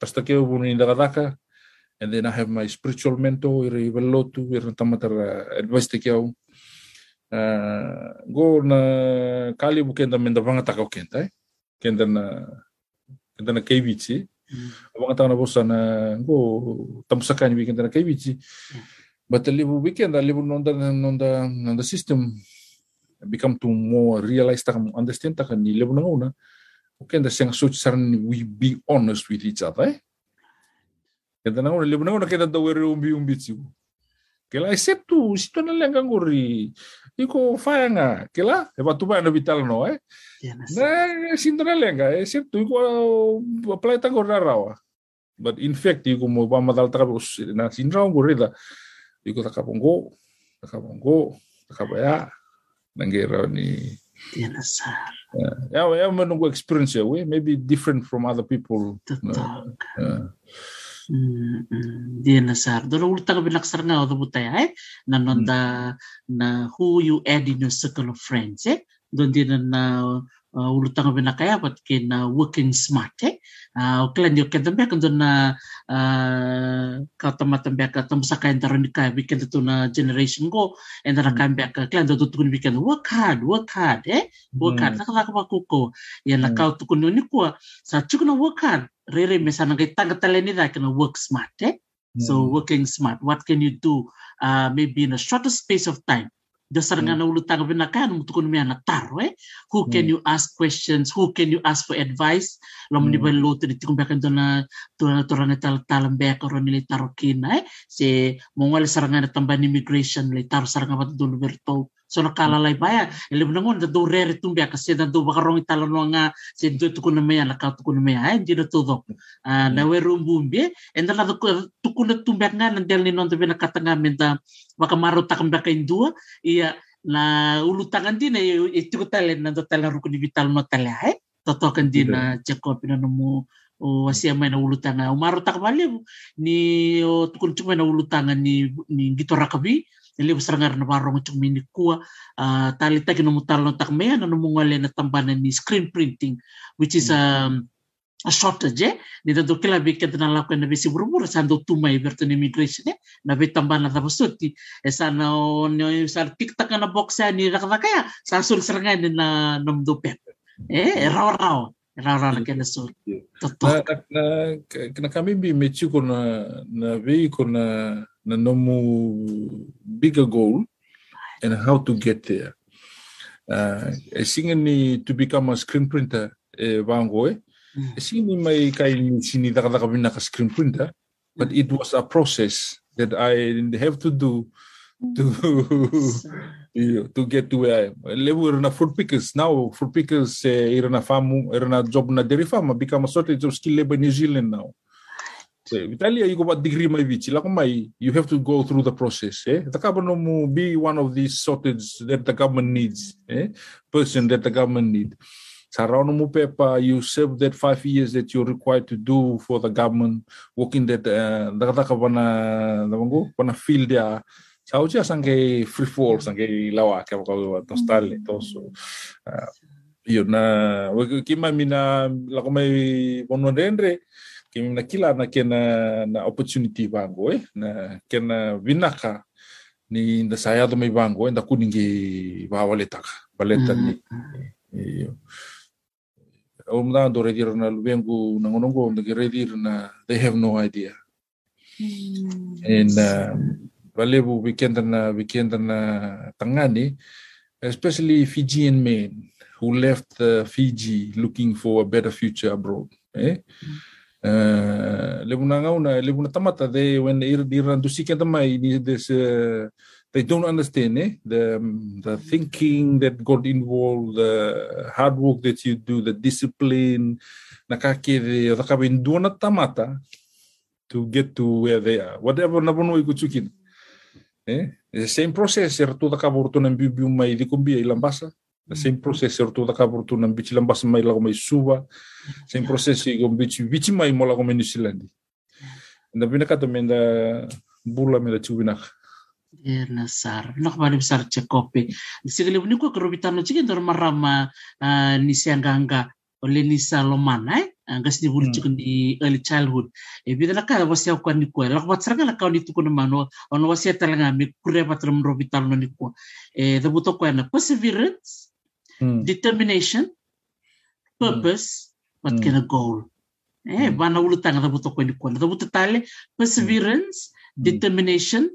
trust taki au bununi dagadaka and then I have my spiritual mentor iri velotu iri tamatara advice tiki au uh, go na kali bu kenda menda vanga taka kenda eh? Kenda na kenda na KBC mm. vanga na bosa na go tamusakani bi kenda na KBC mm. But a little weekend, a little non the non the non the system become to more realize tak understand tak ni level nang una. Okay, the sing such saran we be honest with each other. Eh? Kita nang una level nang una kita da we umbi umbi ciu. Kela except tu situ nang lengang guri. Iko faya nga kela não tu ba na vital no eh. Na não na lenga except tu iko apply tak gora rawa. But in fact iko mo ba madal tak na sindrang guri da. Iko taka bongo taka bongo taka baya nangera ni Tiana sar. Ya, ya menunggu experience ya, we maybe different from other people. Betul. Dia nasar. Dolo ulta ka binaksar nga odo butay ay nanonda na who you add in your circle of friends eh. Doon din na uh, ulutang binakaya pat kin uh, working smart eh. Uh, kailan yung kaya kan doon na uh, katamatambya ka tamusakayan taron ni kaya bikin ito na generation ko and then nakambya ka kailan doon tukun bikin work hard work hard eh work hard nakataka pa kuko yan lakaw tukun ni ko sa chukuna work hard. Rere misalnya kita tanggatalen nila kena work smart eh so working smart what can you do? Uh, maybe in a shorter space of time dasar nga naulutang binakan mo tukun miya nataro eh who can you ask questions? Who can you ask for advice? Lam ni ba luto ni tikung bakan do na to na to na tal talam be ka ron ni taro kina eh. Si mongwal saranga na tamban immigration li taro saranga ba do berto so nakalalay baya ilim na ngon da do rere tumbya kasi da do bakarong italo no nga si do tukun na maya nakaw tukun na maya eh di na todo na werum bumbi and then la tukun na tumbya nga nandel ni non to binakatanga menta maro takam baka indua iya na ulutangan din eh itu ko talen nando tala rukun vital no tala eh? Totokan din na Jacob na mo o asia na ulutanga ta kabali ni o tukun cuma na ulutanga ni ni gito ili serangar na barong cuma ni kuwa uh, tali tagi no mutal no takmea na no mungale na tambanan ni screen printing which is um, a shortage eh. Ni tanto kila biket na lakukan na bisi burubur sando tumay berto ni immigration eh. Na bitambana tapos tuti e sana o ni sa tiktak na box ni rakakaya sa sul na namdo pep eh raw raw raw raw na kena sul. Na na na kami bi mechi ko na na vi ko na na nomu bigger goal and how to get there uh, singing to become a screen printer eh, bango eh Sini may kay sini ka na ka screen printer, but it was a process that I have to do to to get to where I am. Level na food pickers now, food pickers eh, ira na famu, ira na job na dairy farm, become a shortage of skill labor in New Zealand now. So, Italia, you go about degree may vici, like may, you have to go through the process. Eh? The government mo be one of these shortage that the government needs, eh? person that the government need. Sarano mo pepa, you serve that five years that you're required to do for the government, working that, uh, ka wana, nabango, wana field ya, Sao siya sangke free fall, sangke lawa, kaya ko tostale, toso. Uh, yun na, kima mina, lako may bono rendre, kimi na kila na kena na opportunity bango eh. Na kena vinaka ni nda saya do mai bango eh nda kuningi ba waletaka baleta ni iyo o mda do redir na lubengu na ngonongo nda redir na they have no idea. And uh, balebu weekend na weekend na tangani especially Fijian men who left uh, Fiji looking for a better future abroad eh. Uh, Eh, Lebunanga una lebuna tamata. They when they run to seek and this. They don't understand eh? the, the thinking that got involved, the hard work that you do, the discipline, tamata to get to where they are. Whatever nabono ikutsukin. Eh? The same process. Ertu da kaburto ng bibu may di kumbia ilang. Same process er tu takabur tu nan bichi lambasa mai lago mai suba sem processo com bici bici mai mola com New Zealand. Na bina kata menda bula menda chubina na sar. Nak bali besar ko kerobitano cikin dor marama ni sianganga oleh ni salomana eh? Angkas ni bulu cikin di early childhood. E bida na kala wasia ko ni ko lak la ka ni tuko mano ono wasia talanga mi kure patrum robitano ni ko e the buto ko na. Perseverance Hmm. determination, hmm. purpose, mm. what kind of goal. Eh, hmm. bana wana ulutanga da buto kweni kwana. Da butatale, perseverance, determination,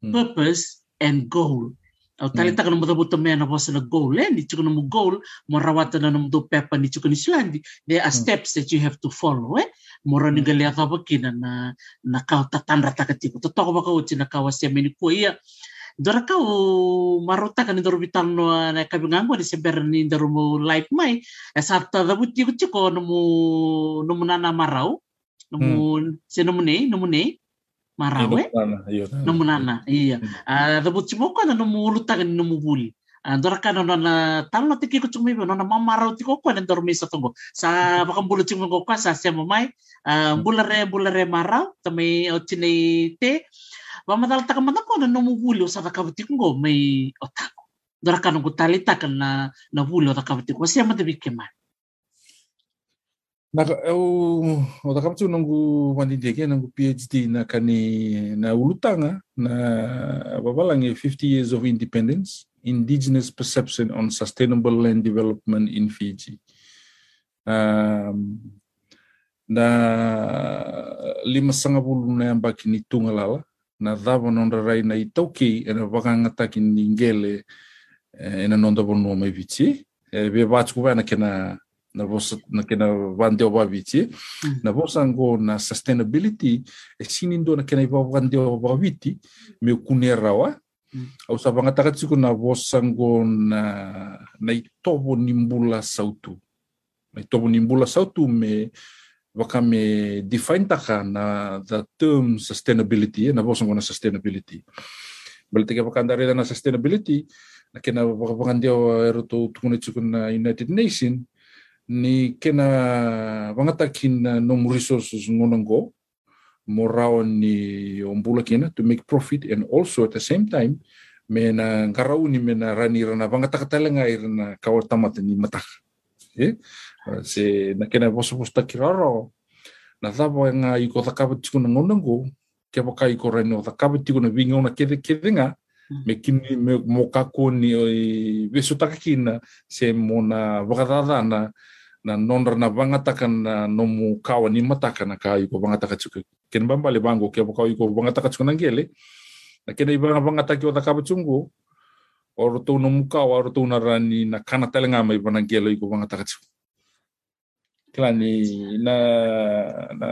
purpose, and goal. Au tale taka na mutabuta mea na wasa na goal. Eh, ni chuka na goal, mo rawata na na mutu pepa ni chuka ni. There are steps that you have to follow. Eh? mora ni galia ka kina na na ka tatandra takati ko totoko baka uti na ka wasia ko ia dora kau marota kan dor bitan no na kabingango di seber ni dor mo life mai. Esarta da buti ku chiko no mo no mo nana marau. No mo se no mo ne no mo ne marau eh? no mo nana iya. Ah da buti mo ko no mo luta kan no mo buli. Dora kan no na talo tiki ku chumi no na mamarau tiko ko na dor misa tongo sa bakam bulu ko sa se mo mai bulare bulare marau tamai o chine te Mamadal taka matako na nomu wuli o sa takabutiko ngo may otako. Dora ka nung talita ka na na wuli o takabutiko. Siya matabi keman. Naka eu o takabutiko nungu wandidege nungu PhD na kani na ulutanga na babalang 50 years of independence indigenous perception on sustainable land development in Fiji. Um, na lima sanga bulu na yang baki ni tungalala nadhava nondrarai na itauki ena vakangataki ningele eh, ena nondavanua mai vitie eh, ve vajuku vai nakena nakena vandeo vaviti na vosa mm. go na sustainability e sini do nakena iva vandeo vaviti me kune rawa. Mm. Au sa vangatakatsiko na vosa go na na itovo ni bula sautu. Na itovo ni bula sautu me waka me define taka na the term sustainability na bosa na sustainability. Balik tika pakandare na sustainability na kena waka pangandia ero to tukuna chuku na United Nation ni kena vangata kina nom resources ngonango mo rao ni ombula kina to make profit and also at the same time me na ngarau ni me na rani rana vangata katalenga i rana kawa tamata ni mataka eh se na kena boso boso takiraro na thapa nga i ko thakapa tiku na ngonango ke waka i ko rani o thakapa tiku na vinga ona kede kede nga me kini me mo kako ni o i vesu takakina se mo na wakatata na na nonra na vangataka na nomu kawa ni mataka na ka iko vangataka tsuka ken bamba le bango ke baka iko vangataka tsuka nangele na kena i vanga vangataki o takapa tsungu o roto nomu kawa o roto na rani na kana telenga mai vanangele iko vangataka tsuka Claro, ni na na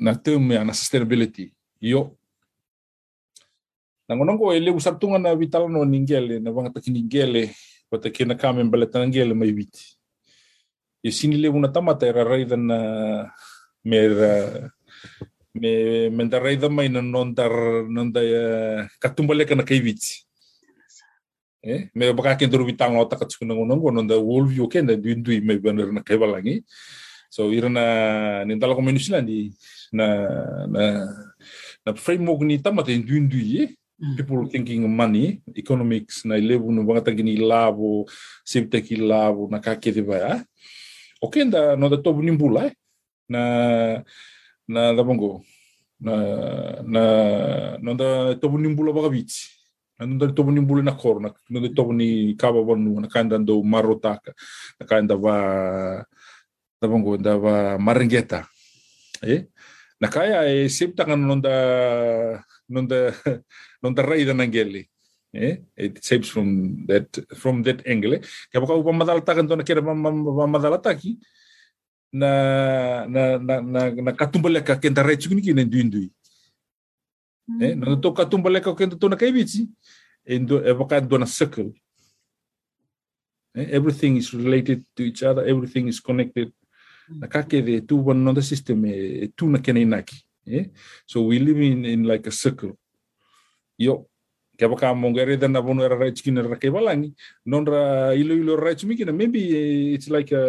na term yang na sustainability. Yo. Nangonong ko ele usap na e vital no ningele na bang takini gele pata kina kame balatan gele mai bit. Yo sini le una tamata era raiden na mer me mendarai da mai na non dar non da eh, katumbale kana kai bit. Eh? me baka ken duru bitang lo takat sunu ngunung kono nda world view ken da duin duin me bener na kebal lagi so irna nintala komunisi landi na na na framework ni tamat en duin duin people thinking money economics na level no banga tangini lavo sipte ki lavo na ka ke deba ya eh? o ken da no da tobu nimbula eh? na na da bongo na na no da tobu nimbula baka biti na no da tobu nimbula na kor na no da tobu ni kaba bonu na kanda do marotaka na kanda va da bongo da va marengeta eh na kaya e septa kan no da no da nangeli eh it saves from that from that angle. Kaya baka upamadala takan to na kira pamadala taki na na na na na katumbale ka kenta rechu ni kina duindui eh na to ka kenta to na kai bichi endo e baka do na circle. Eh everything is related to each other everything is connected. Na kake de tu one another system e tu na kena inaki eh? So we live in in like a circle. Yo kaya baka mongere dan na bono era right kina ra kay balangi non ra ilo ilo right mikina maybe it's like a,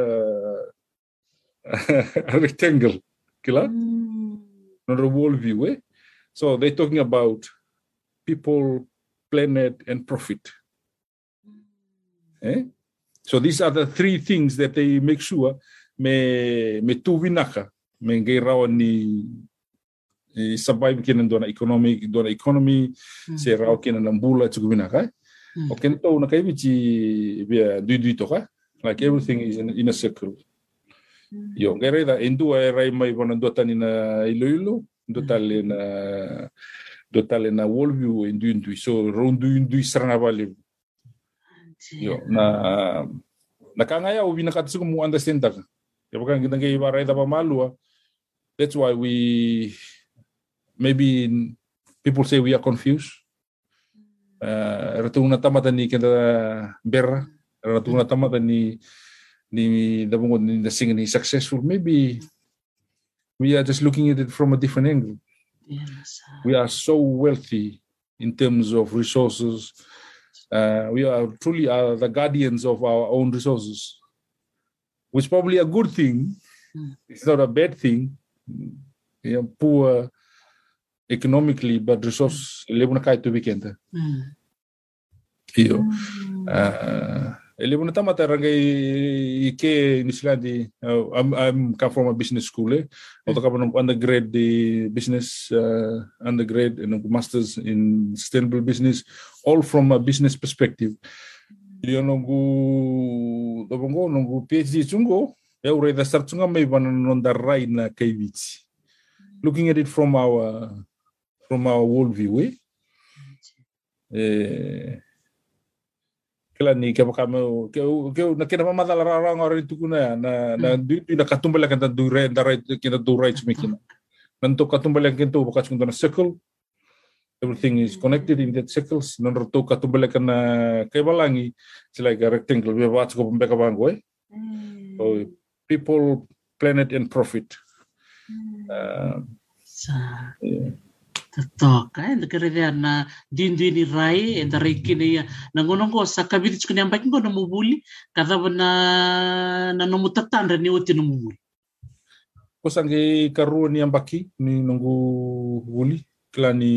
a rectangle kila? Non ra wall view eh so they're talking about people planet and profit. Eh? So these are the three things that they make sure me me tu vinaka me ngai rawa ni survive kina dona economy dona economy hmm. se rao kina na mbula tsuku bina kai eh? hmm. o ken to na kai bichi bia dui dui to ka like everything is in, in a circle. Hmm. Yo ngere da endu e rai mai bona do tani na ilo ilo do tale na do tale na wall view endu endu so rondu endu saranga vale yo na na kanga ya ubina katsuku mu understand da ya bukan kita ngai barai da malu that's why we maybe people say we are confused. Uh, ratuna tamata ni kenda berra, ratuna tamata ni ni dabungo ni the singing is successful. Maybe we are just looking at it from a different angle. Yes. We are so wealthy in terms of resources. Uh, we are truly are the guardians of our own resources, which probably a good thing. Mm. It's not a bad thing. Know, poor economically, but resource lebu na kahit weekend. Mm. Iyo. Mm. Uh, lebu na tama tarangai ike nisilandi. Uh, I'm I'm come from a business school eh. Auto ka ng undergrad the business uh, undergrad and masters in sustainable business all from a business perspective. Iyo nungu dobongo nungu PhD chungo ya ure da start chunga may banan nonda rai na kaiviti. Looking at it from our from our worldview eh. Eh, kila ni ke baka mo ke ke na kina mama dala rara ngore tu kuna na na du du na katumbala kan du re da right kina du right mikina nan to katumbala kan to baka chung na circle. Everything is connected in that circles. Nan to katumbala kan na kay balangi it's like a rectangle we watch ko pembeka bango eh so people planet and profit. Uh, yeah. Toka e ndekerevea na dinduini rai e nda raikine ia nangonongo sa kaviti chukuni ambaki ngo na muvuli kadhava na na nomu tatandra ni oti no muvuli ko sange karua ni ambaki ni nongu vuli kila ni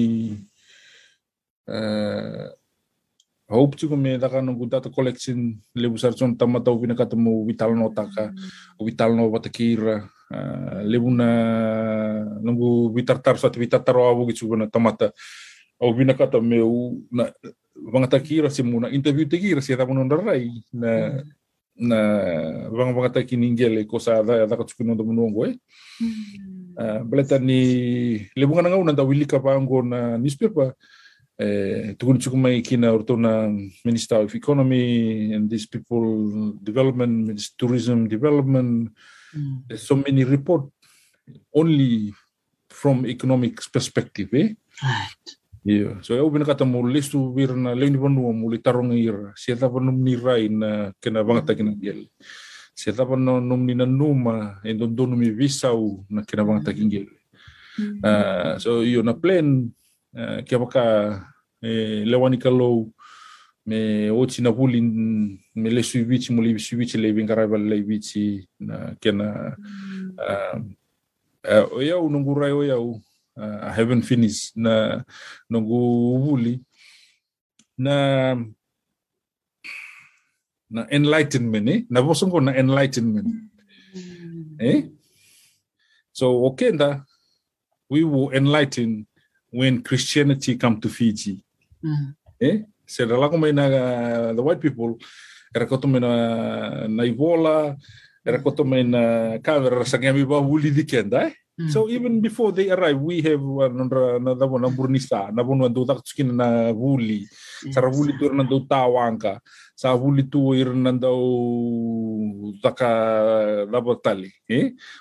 uh, hope chuko me nongu data collection lebu sarchon tamata ubina kata mo vital no taka mm. vital no batakira uh, lebu na nongu vitartar satu vitartar awu gitu na tamata au bina kata me u na vangata kira si muna interview te kira si tamu rai na mm. na vanga vangata kini ngele ko sa da da ka chuko no munongo eh beleta ni lebu ngana ngau na da wilika pango na newspaper uh, tukun chuko mai kina orto na Minister of Economy and these people development, tourism development. Mm. There's so many report only from economic perspective, eh? Right. Yeah. So eu bina kata mo listu vir na leuni panu mo li tarong ira. Sia ta panu ni rai na kena bangata kena gel. Sia ta panu num ni na numa en don don mi visau na kena bangata kena gel. Uh, so yo na plan uh, kia baka e lewani kalau me o na puli me le suivici mo le suivici le vingarava le vici na kena uh, uh, o iau nungu rai o iau uh, I haven't finished. Na nungu puli na na enlightenment eh? Na bosongo na enlightenment. Eh? So okay da we will enlighten when Christianity come to Fiji. Mm. eh So the white people, arrive, we have another Sangamiba, Wuli Dikenda. So even before they arrive, we have another one, Wuli Nabun Dudakchkin, Wuli, Saravuli Turnando Tawanka, Savuli Tuirnando Taka Labatali.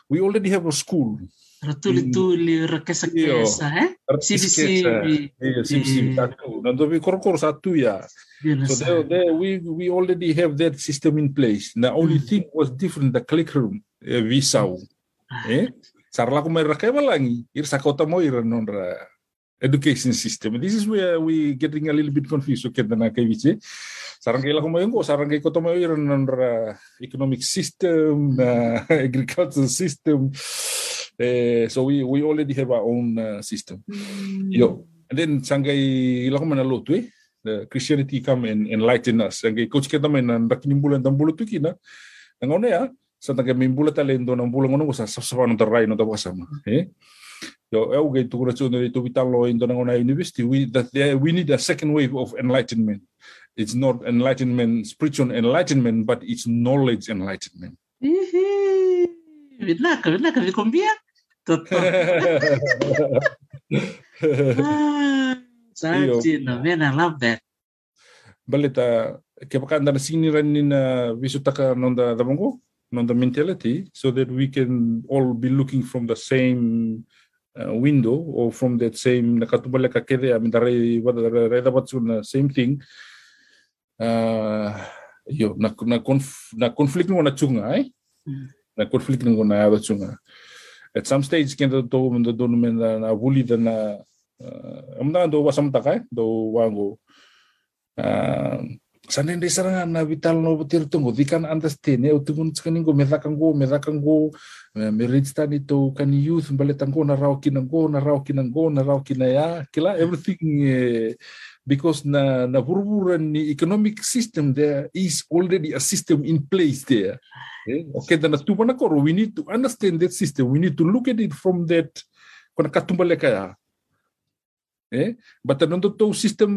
We already have a school. Ratuli-tuli, rakesa-kesa, eh? Sibi-sibi. Iya, sibi-sibi satu. Nanti we kor-kor satu ya. Na So there, there we we already have that system in place. The only Mm. thing was different the curriculum uh, visau. Eh? Sarla ko may rakema langi. Ir sa kota mo ir non ra education system. This is where we getting a little bit confused. Okay, na kay vice. Sarang kay ko mo yung ko, sarang kay kota mo ir non ra economic system, na agricultural system. Eh, so we, we already have our own uh, system. Mm. You and then sangay lakuman na lotu eh. The Christianity come and enlighten us. Sangay coach kita main nang dakinimbulan dambulo tu kina. Nangone ya, ah, sa tanga mimbula talendo nang bulong ngono sa sapsapan ng taray no tapo kasama. Eh? Yo, eh, eu gay tu kura chuno itu vital lo indo nang ona ah, university we that there, we need a second wave of enlightenment. It's not enlightenment, spiritual enlightenment, but it's knowledge enlightenment. Mhm. Vidna ka, vidna ka. Sajino, man, I love that. balita ke pakanda na sinira ni na visutaka nonda damongo nonda mentality so that we can all be looking from the same uh, window or from that same nakatubala ka kede amin dare wada dare dapat na same thing. Uh, yo na na conf, na conflict mo na chunga Mm. na conflict mo na ada chunga at some stage kenda to mo do no men na wuli da na uh, amna do wasam takay do wango uh, sanen de saranga na vital no botir tungo dikan e utungun skaning go medakan go me register to kan youth baletan go na raw kinang go na raw kinang go na raw kinaya kila everything eh, because na na burburan economic system there is already a system in place there. Eh? okay then tu na koro we need to understand that system. We need to look at it from that kona katumbale kaya eh? But another to system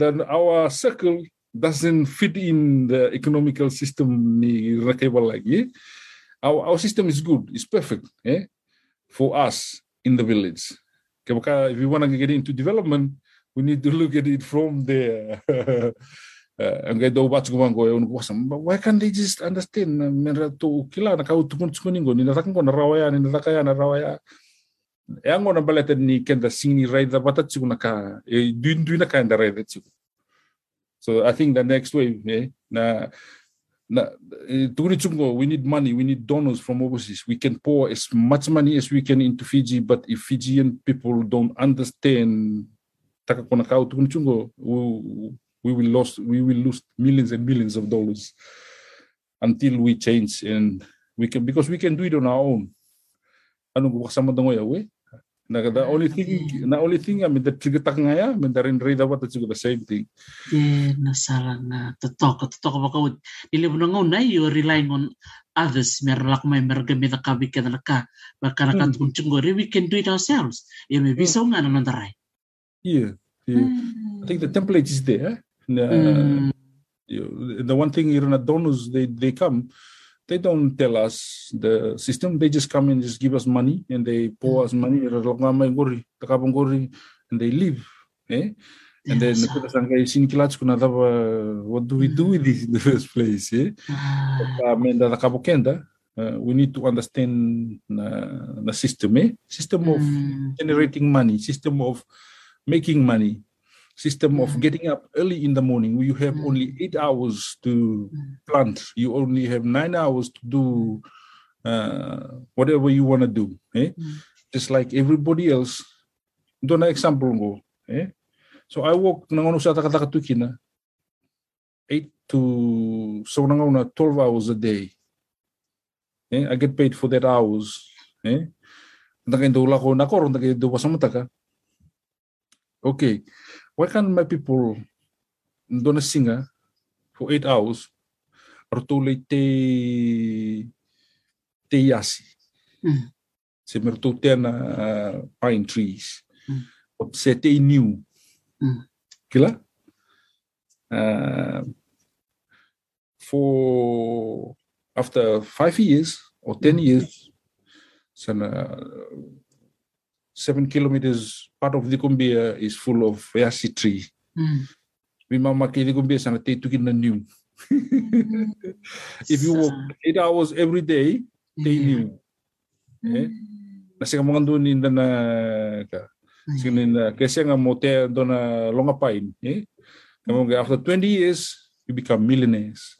then our circle doesn't fit in the economical system ni rakebal lagi our, our system is good it's perfect eh? For us in the village. If we want to get into development we need to look at it from there. Ang gaya daw batch gumang ko eh, yung wasam why can't they just understand? Meron to kila na kau tukun tukunin ko ninatakan ko na rawaya ninatakaya na rawaya e ang na balatan ni kenda singni rai da batat sigo na ka e eh, duin duin na kanda rai da so I think the next wave eh, na na eh, tuguni chungo we need money we need donors from overseas. We can pour as much money as we can into Fiji but if Fijian people don't understand taka kau tuguni chungo we, we will lose we will lose millions and millions of dollars until we change and we can because we can do it on our own. Anu ko sama dongo ya we? Na the only thing na only thing I mean the trigger tak ngaya I mean darin rida what the same thing. Yeah na sala na totok totok ba kau dili mo ngau na you relying on others mer lak mai mer gami da kabi ka na ka ba kana kan kun chungori we can do it ourselves. Ya me bisa nga na ndarai yeah yeah I think the template is there uh, you, the one thing Irana donors they they come they don't tell us the system. They just come and just give us money and they pour us money and they leave. Eh? And then yes. kita sangka sini kilat kuna what do we do with this in the first place? Eh? Ah. Uh, we need to understand uh, the system, eh? System of mm. generating money, system of making money, system of mm. getting up early in the morning you have mm. only eight hours to mm. plant you only have nine hours to do uh, whatever you want to do eh? just like everybody else ito na example ko eh? so I work nangono sa eight to so nangono 12 hours a day eh? I get paid for that hours eh? Dula ko na ko, naging dula sa mata Okay why can't my people don't sing for eight hours or rotulay te te yasi mm. se mertu na uh, pine trees mm. se te new mm. kila uh, for after five years or ten mm. years sana seven kilometers part of the Kumbia is full of yasi tree. Mm. Mi mama ke Kumbia sana te tukin na new. if you walk eight hours every day, te yeah. new. Eh? Nasi ka mga doon na na ka. Sini na kasi nga mo te na longa pain. Eh? Kamu after 20 years, you become millionaires.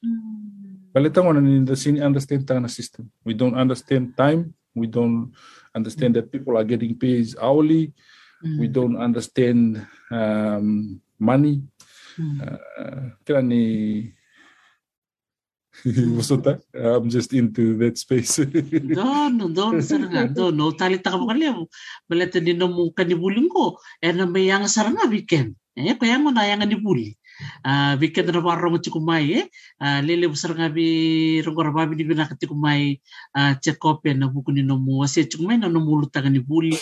Mm. Balita mo na in the understand tanga system. We don't understand time. We don't understand that people are getting paid hourly. Mm. We don't understand um, money. Mm. Uh, Maksudnya, I'm just into that space. dono, dono, saranga, dono. Tali taka mo kaliya. Balata ni namu kanibuling ko. Eh, na may yang saranga weekend. Eh, kaya mo na yang kanibuli. Weekend na warong chikumai eh. Uh, lele busar ngabi rongora babi di bina katikumai chekope na buku ni nomu wasi chikumai na nomu lutaka ni buli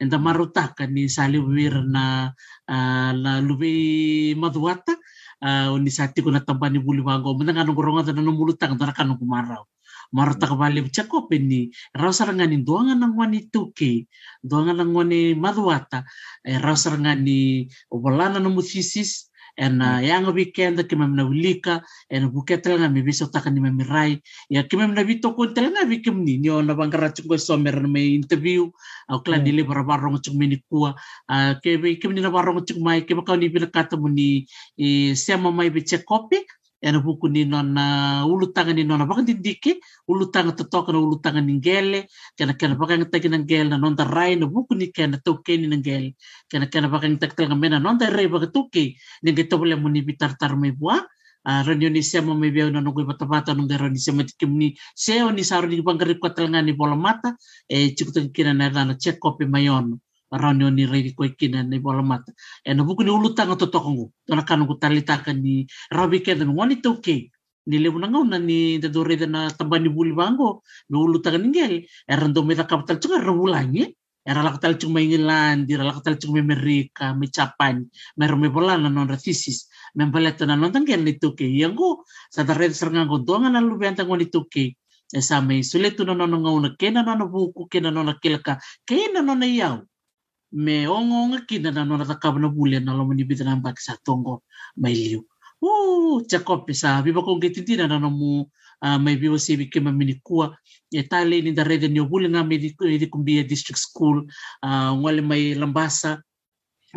enda marutaka ni sali wir na uh, la lubi maduata uh, ni sati kuna tambani buli wango menang anu goronga na nomu lutaka na kanu kumarau marata kabali chako peni rausarangani doanga nang wani tuke doanga nang wani maduata e rausarangani obalana no musisis ena yang weekend ke memna ulika ena buketel nga mi biso takan ni memirai ya ke memna bito ko tel nga bikem ni nyo na bangara chung ko somer na may interview au klan dili bara barong chung mini kuwa ke bikem ni na barong chung mai ke bakaw ni binakata mo ni siya mamay biche kopi ena buku ni nona ulu ni nona baka dindike ulu totoka na ulu tanga ni ngele kena kena baka kina ngele na nonda rai na buku ni kena toke ni ngele. Kena kena baka kina mena nonda rai baka toke ni ngeta boleh muni bitar tar me bua. Uh, ranyo ni siya mo may biyaw na nunggoy bata-bata nung garo ni siya matikim ni ni banggarip kwa talanga ni mata eh chikutan kina na na check copy mayon ranyo ni rei ko kina ni bola mata e no buku ni ulutanga to tokongu tona kanu ku talita ni rabi ke dan wani to ke? Ni le na ngau na ni de dore de na tambani buli bango. No ulutanga ningel e rando me kapital chunga rawulangi era la katal chung maingilan di la katal chung Amerika me Japan. Me bola na non ratisis me baleta na non tangel ni tuke yango sa darre seranga go donga na lu benta ngoni tuke e sa me suletu no no ngau na kena buku kena no na kilaka kena no na me ongo nga kina na nona taka na bule na lo mani bidana mba sa tongo mai liu. U chakope sa viva ko ngeti dina na nomu mai viva se bi kema mini kua. E tale ni da rede ni obule na me di kumbia district school ngwale mai lambasa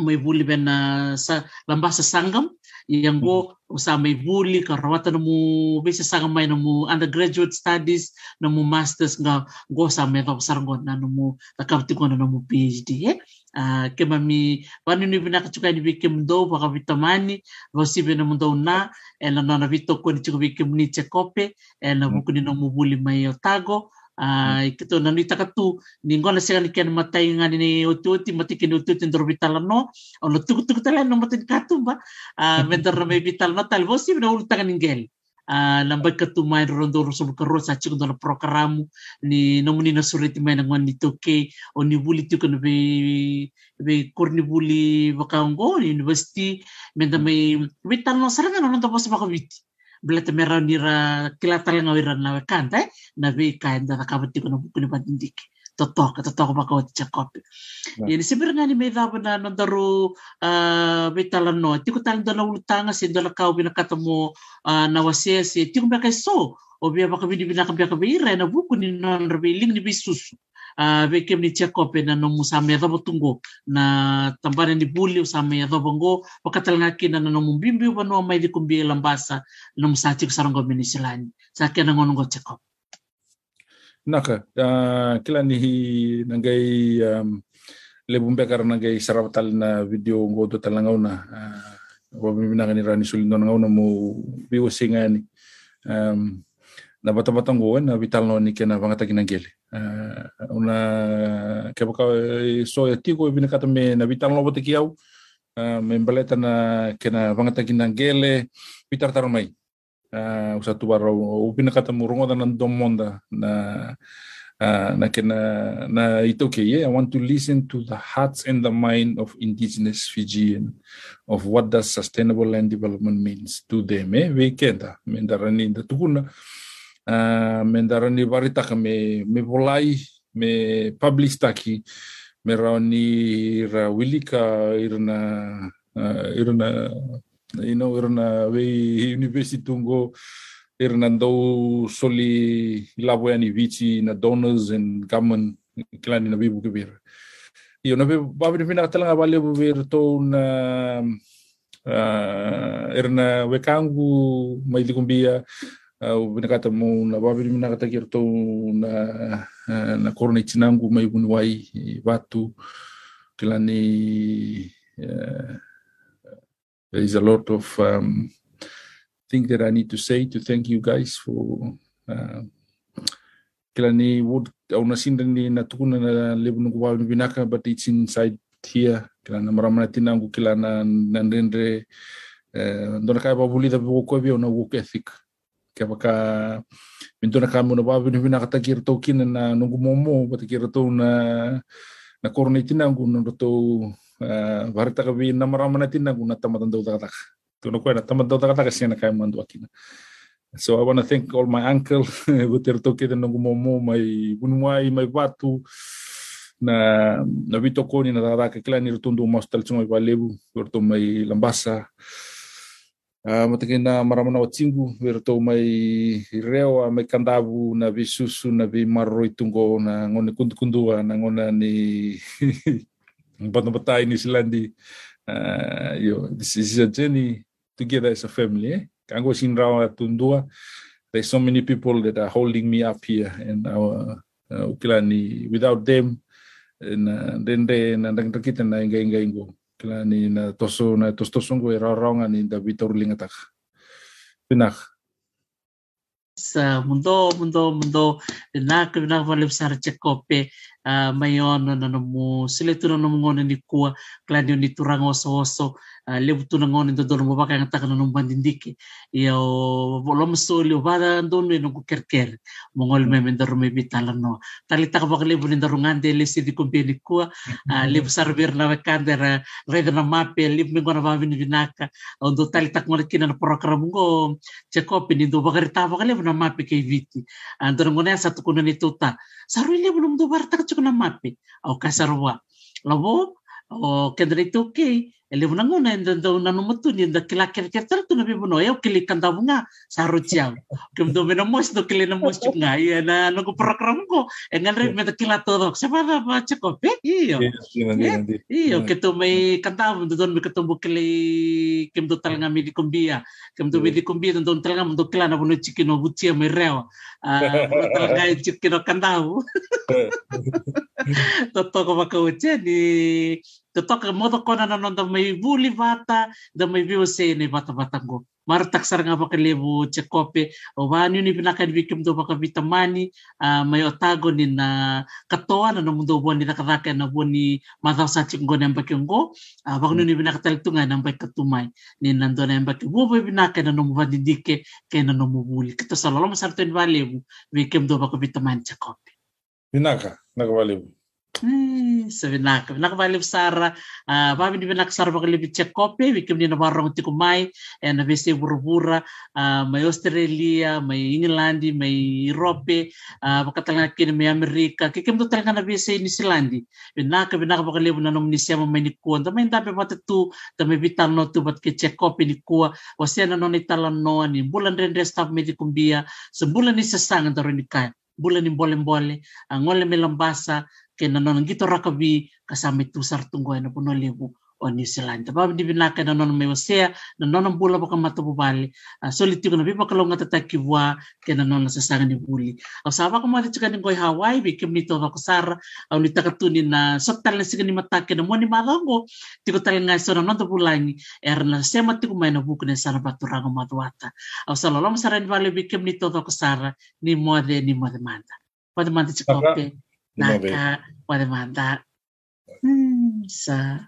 may buli ben na sa lambasa sangam. Yang go sa may buli karawatan mo bisa sangam may mo undergraduate studies na mo masters nga go sa may sargon na mo takapti ko na mo PhD eh uh, kema mi wani ni bina kachuka ni bikim do baka vitamani vosi bina mundo na ela na na vito ko ni chuka bikim ni chekope ela buku ni no mubuli mai otago uh, kito na nita katu ni ngona sega ni ken matai ngani ni ututi mati ken ututi ndor vital no. Ono tuku tuku tala no mati katu ba. Uh, mendor me vital no tal vosi na ulta kan ingel uh, lambai katu mai rondo roso karo sa chiku do programo ni nomuni na suriti mai na ngani toke. O ni buli tuku no be be korni buli vakango university menda mai vital no saranga no pos makaviti belata mera nira kilatala ngawira na kanta eh? Na be kain da kabati ko na buku ni patindik totok totok ba ko tsakopi ini sebenarnya ni meda na no daru uh, betala no. Ti ko tal dala ultanga si dala kau bina katamo na wasia si. Ti ko ba so. O bia ba kabidi bina kabia kabira na buku ni non revealing ni bisusu uh, veke mnitia kope na no musame adhobo tungo na tambare ni buli usame adhobo ngo wakatalanga kina na no mumbimbi ubano maidhi kumbie lambasa no musati kusarongo minisilani sake na ngonongo teko naka uh, kila ni nangai um, lebumbia karo nangai sarapatal na video ngo do talanga una uh, wabimina ni rani sulindo nga una mo biwasinga ni um, na bata-batang na vital no ni kena vangata kinangele una ke baka so ya tiko kata me na kiau uh, me baleta na kena bangata kinangele vitar taromai uh, usa tu baro kata da nan domonda na uh, na kena na ke yeah, I want to listen to the hearts and the mind of indigenous Fijian of what does sustainable land development means to them eh? We kenda mendarani da tukuna. uh, mendarani varitaka me me volai me publish taki me raoni ra wilika irna uh, irna you know irna we university tungo irna ndou soli labo yani vici na donors and government klani na bibu kibir io na babi fina talanga vale ver to na uh, irna wekangu mai dikumbia uh, binakata mo na babi binakata kirto na uh, na korona itinangu mai bunwai watu. Klani uh, there is a lot of um, things that I need to say to thank you guys for uh, kila ni wood au na ni na na but it's inside here. Kilana maramana tinangu kila na na uh, ndona kai na work ethic ke baka mintuna ka mo na ba bin kata kira tau kina na nungu momo bata kira tau na na korona itina ngu nungu tau ah, varita ka na marama na tina ngu na tamatan tau takataka. Tuna koe na tamatan tau takataka siana kai mandu akina So I want to thank all my uncle, Guter Toke de Nogumomo, my Bunwai, my Batu, na na Vitokoni, na Dadaka Clan, Irtundu Mostal, Sumai Valebu, Irtum, my Lambasa, Uh, matakin na verto may rewa, may kandabu, na bisusu, na bi marroy tungo, na ngone kundukundua, na ngona ni batang-batay ni Silandi. Uh, yo, this is a journey together as a family, eh? Kango Sinrawa Tundua. There's so many people that are holding me up here and our uh, ukilani without them na dende na dang kita na inga kilani na toso na tos tosongo era raunga ni da vitor lingatak pinak sa mundo mundo mundo. Na ka na valem sar chekope mayon na no mo sile tu no mo ngone ni kuwa kladio ni turang oso oso lebu tu ngone do do mo baka ngata no bandindiki yo bolom soli bada don no kerker mongol me men daru me bitala no. Tali tak bak lebu le si di kompeni kuwa uh, lebu sarver na kandera reda na mape lebu me ngona babi ni binaka ondo tali tak ngone kina na program ngo chekope ni do bakari ta bak lebu na mape viti. Andor ngone satu kuna ni tuta saru lebu no do bar tak chukuna mape. Au kasarwa labo o kedra itu ele muna nguna enda ndo na no mutu ni enda kila kira kira tar tu na bi buno eu kili kanda bunga saru chiao kem do mena mos do kili na mos chunga ia na no kila todo se va cheko pe iyo iyo ke to me kanta do don me ke to kili kem do talanga mi di do mi di talanga do kila na buno chikino butia me reo talanga chikino kanda Toto ko makauche ni totoka modo kona na nonda may buli bata da may biwa se ni bata bata go martak sar nga baka lebu chekope o banyo ni pinaka ni bikim do baka vitamani may otago ni na katoa na namundo buwan ni nakadaka na buwan ni mataw sa chinggo na mbaki ngo. Baka ni pinaka talitungan na mbaki katumay ni nando na mbaki buwa pinaka na numuwa didike kaya na numubuli kita sa lalo masarto ni balebu bikim do baka vitamani chekope Pinaka, nakabaliw. Eh, sa vinaka. Vinaka bali sara, uh, babi ni vinaka sara bakali biche kope, bikim ni nabarong tikumay, eh, na bese burubura, uh, may Australia, may England, may Europe, uh, bakatalanga kini may Amerika, kikim to talaga na bese ni Silandi. Vinaka, vinaka bakali na nung nisya may ni dape pati tu, da may bitan no tu bat ni kuwa, wasya na non italan no, ni bulan rin restaf may kumbia, sa bulan ni sasangan da rin ni kaya bulan ni kaya nanon gito rakabi kasama tusar tunggu na puno lebu o New Zealand. Tapi di binaka nanon may wasea, nanon bula baka matububali. Uh, sulit yung nabi bakalaw nga tatakiwa kaya nanon nasasangan ni buli. Ang sawa ko tsaka ng koy Hawaii, bikim nito ako sara, ang nita katunin na saktal na siga ni matake na mo ni malango, tiko tayo nga so nanon to bulangi, er na sema tiko may nabuko na sana baturang matwata. Ang sa lalong saran bali bikim nito ako sara, ni mode ni mode manda. Mode manda Naga, what about that? Hmm. sir.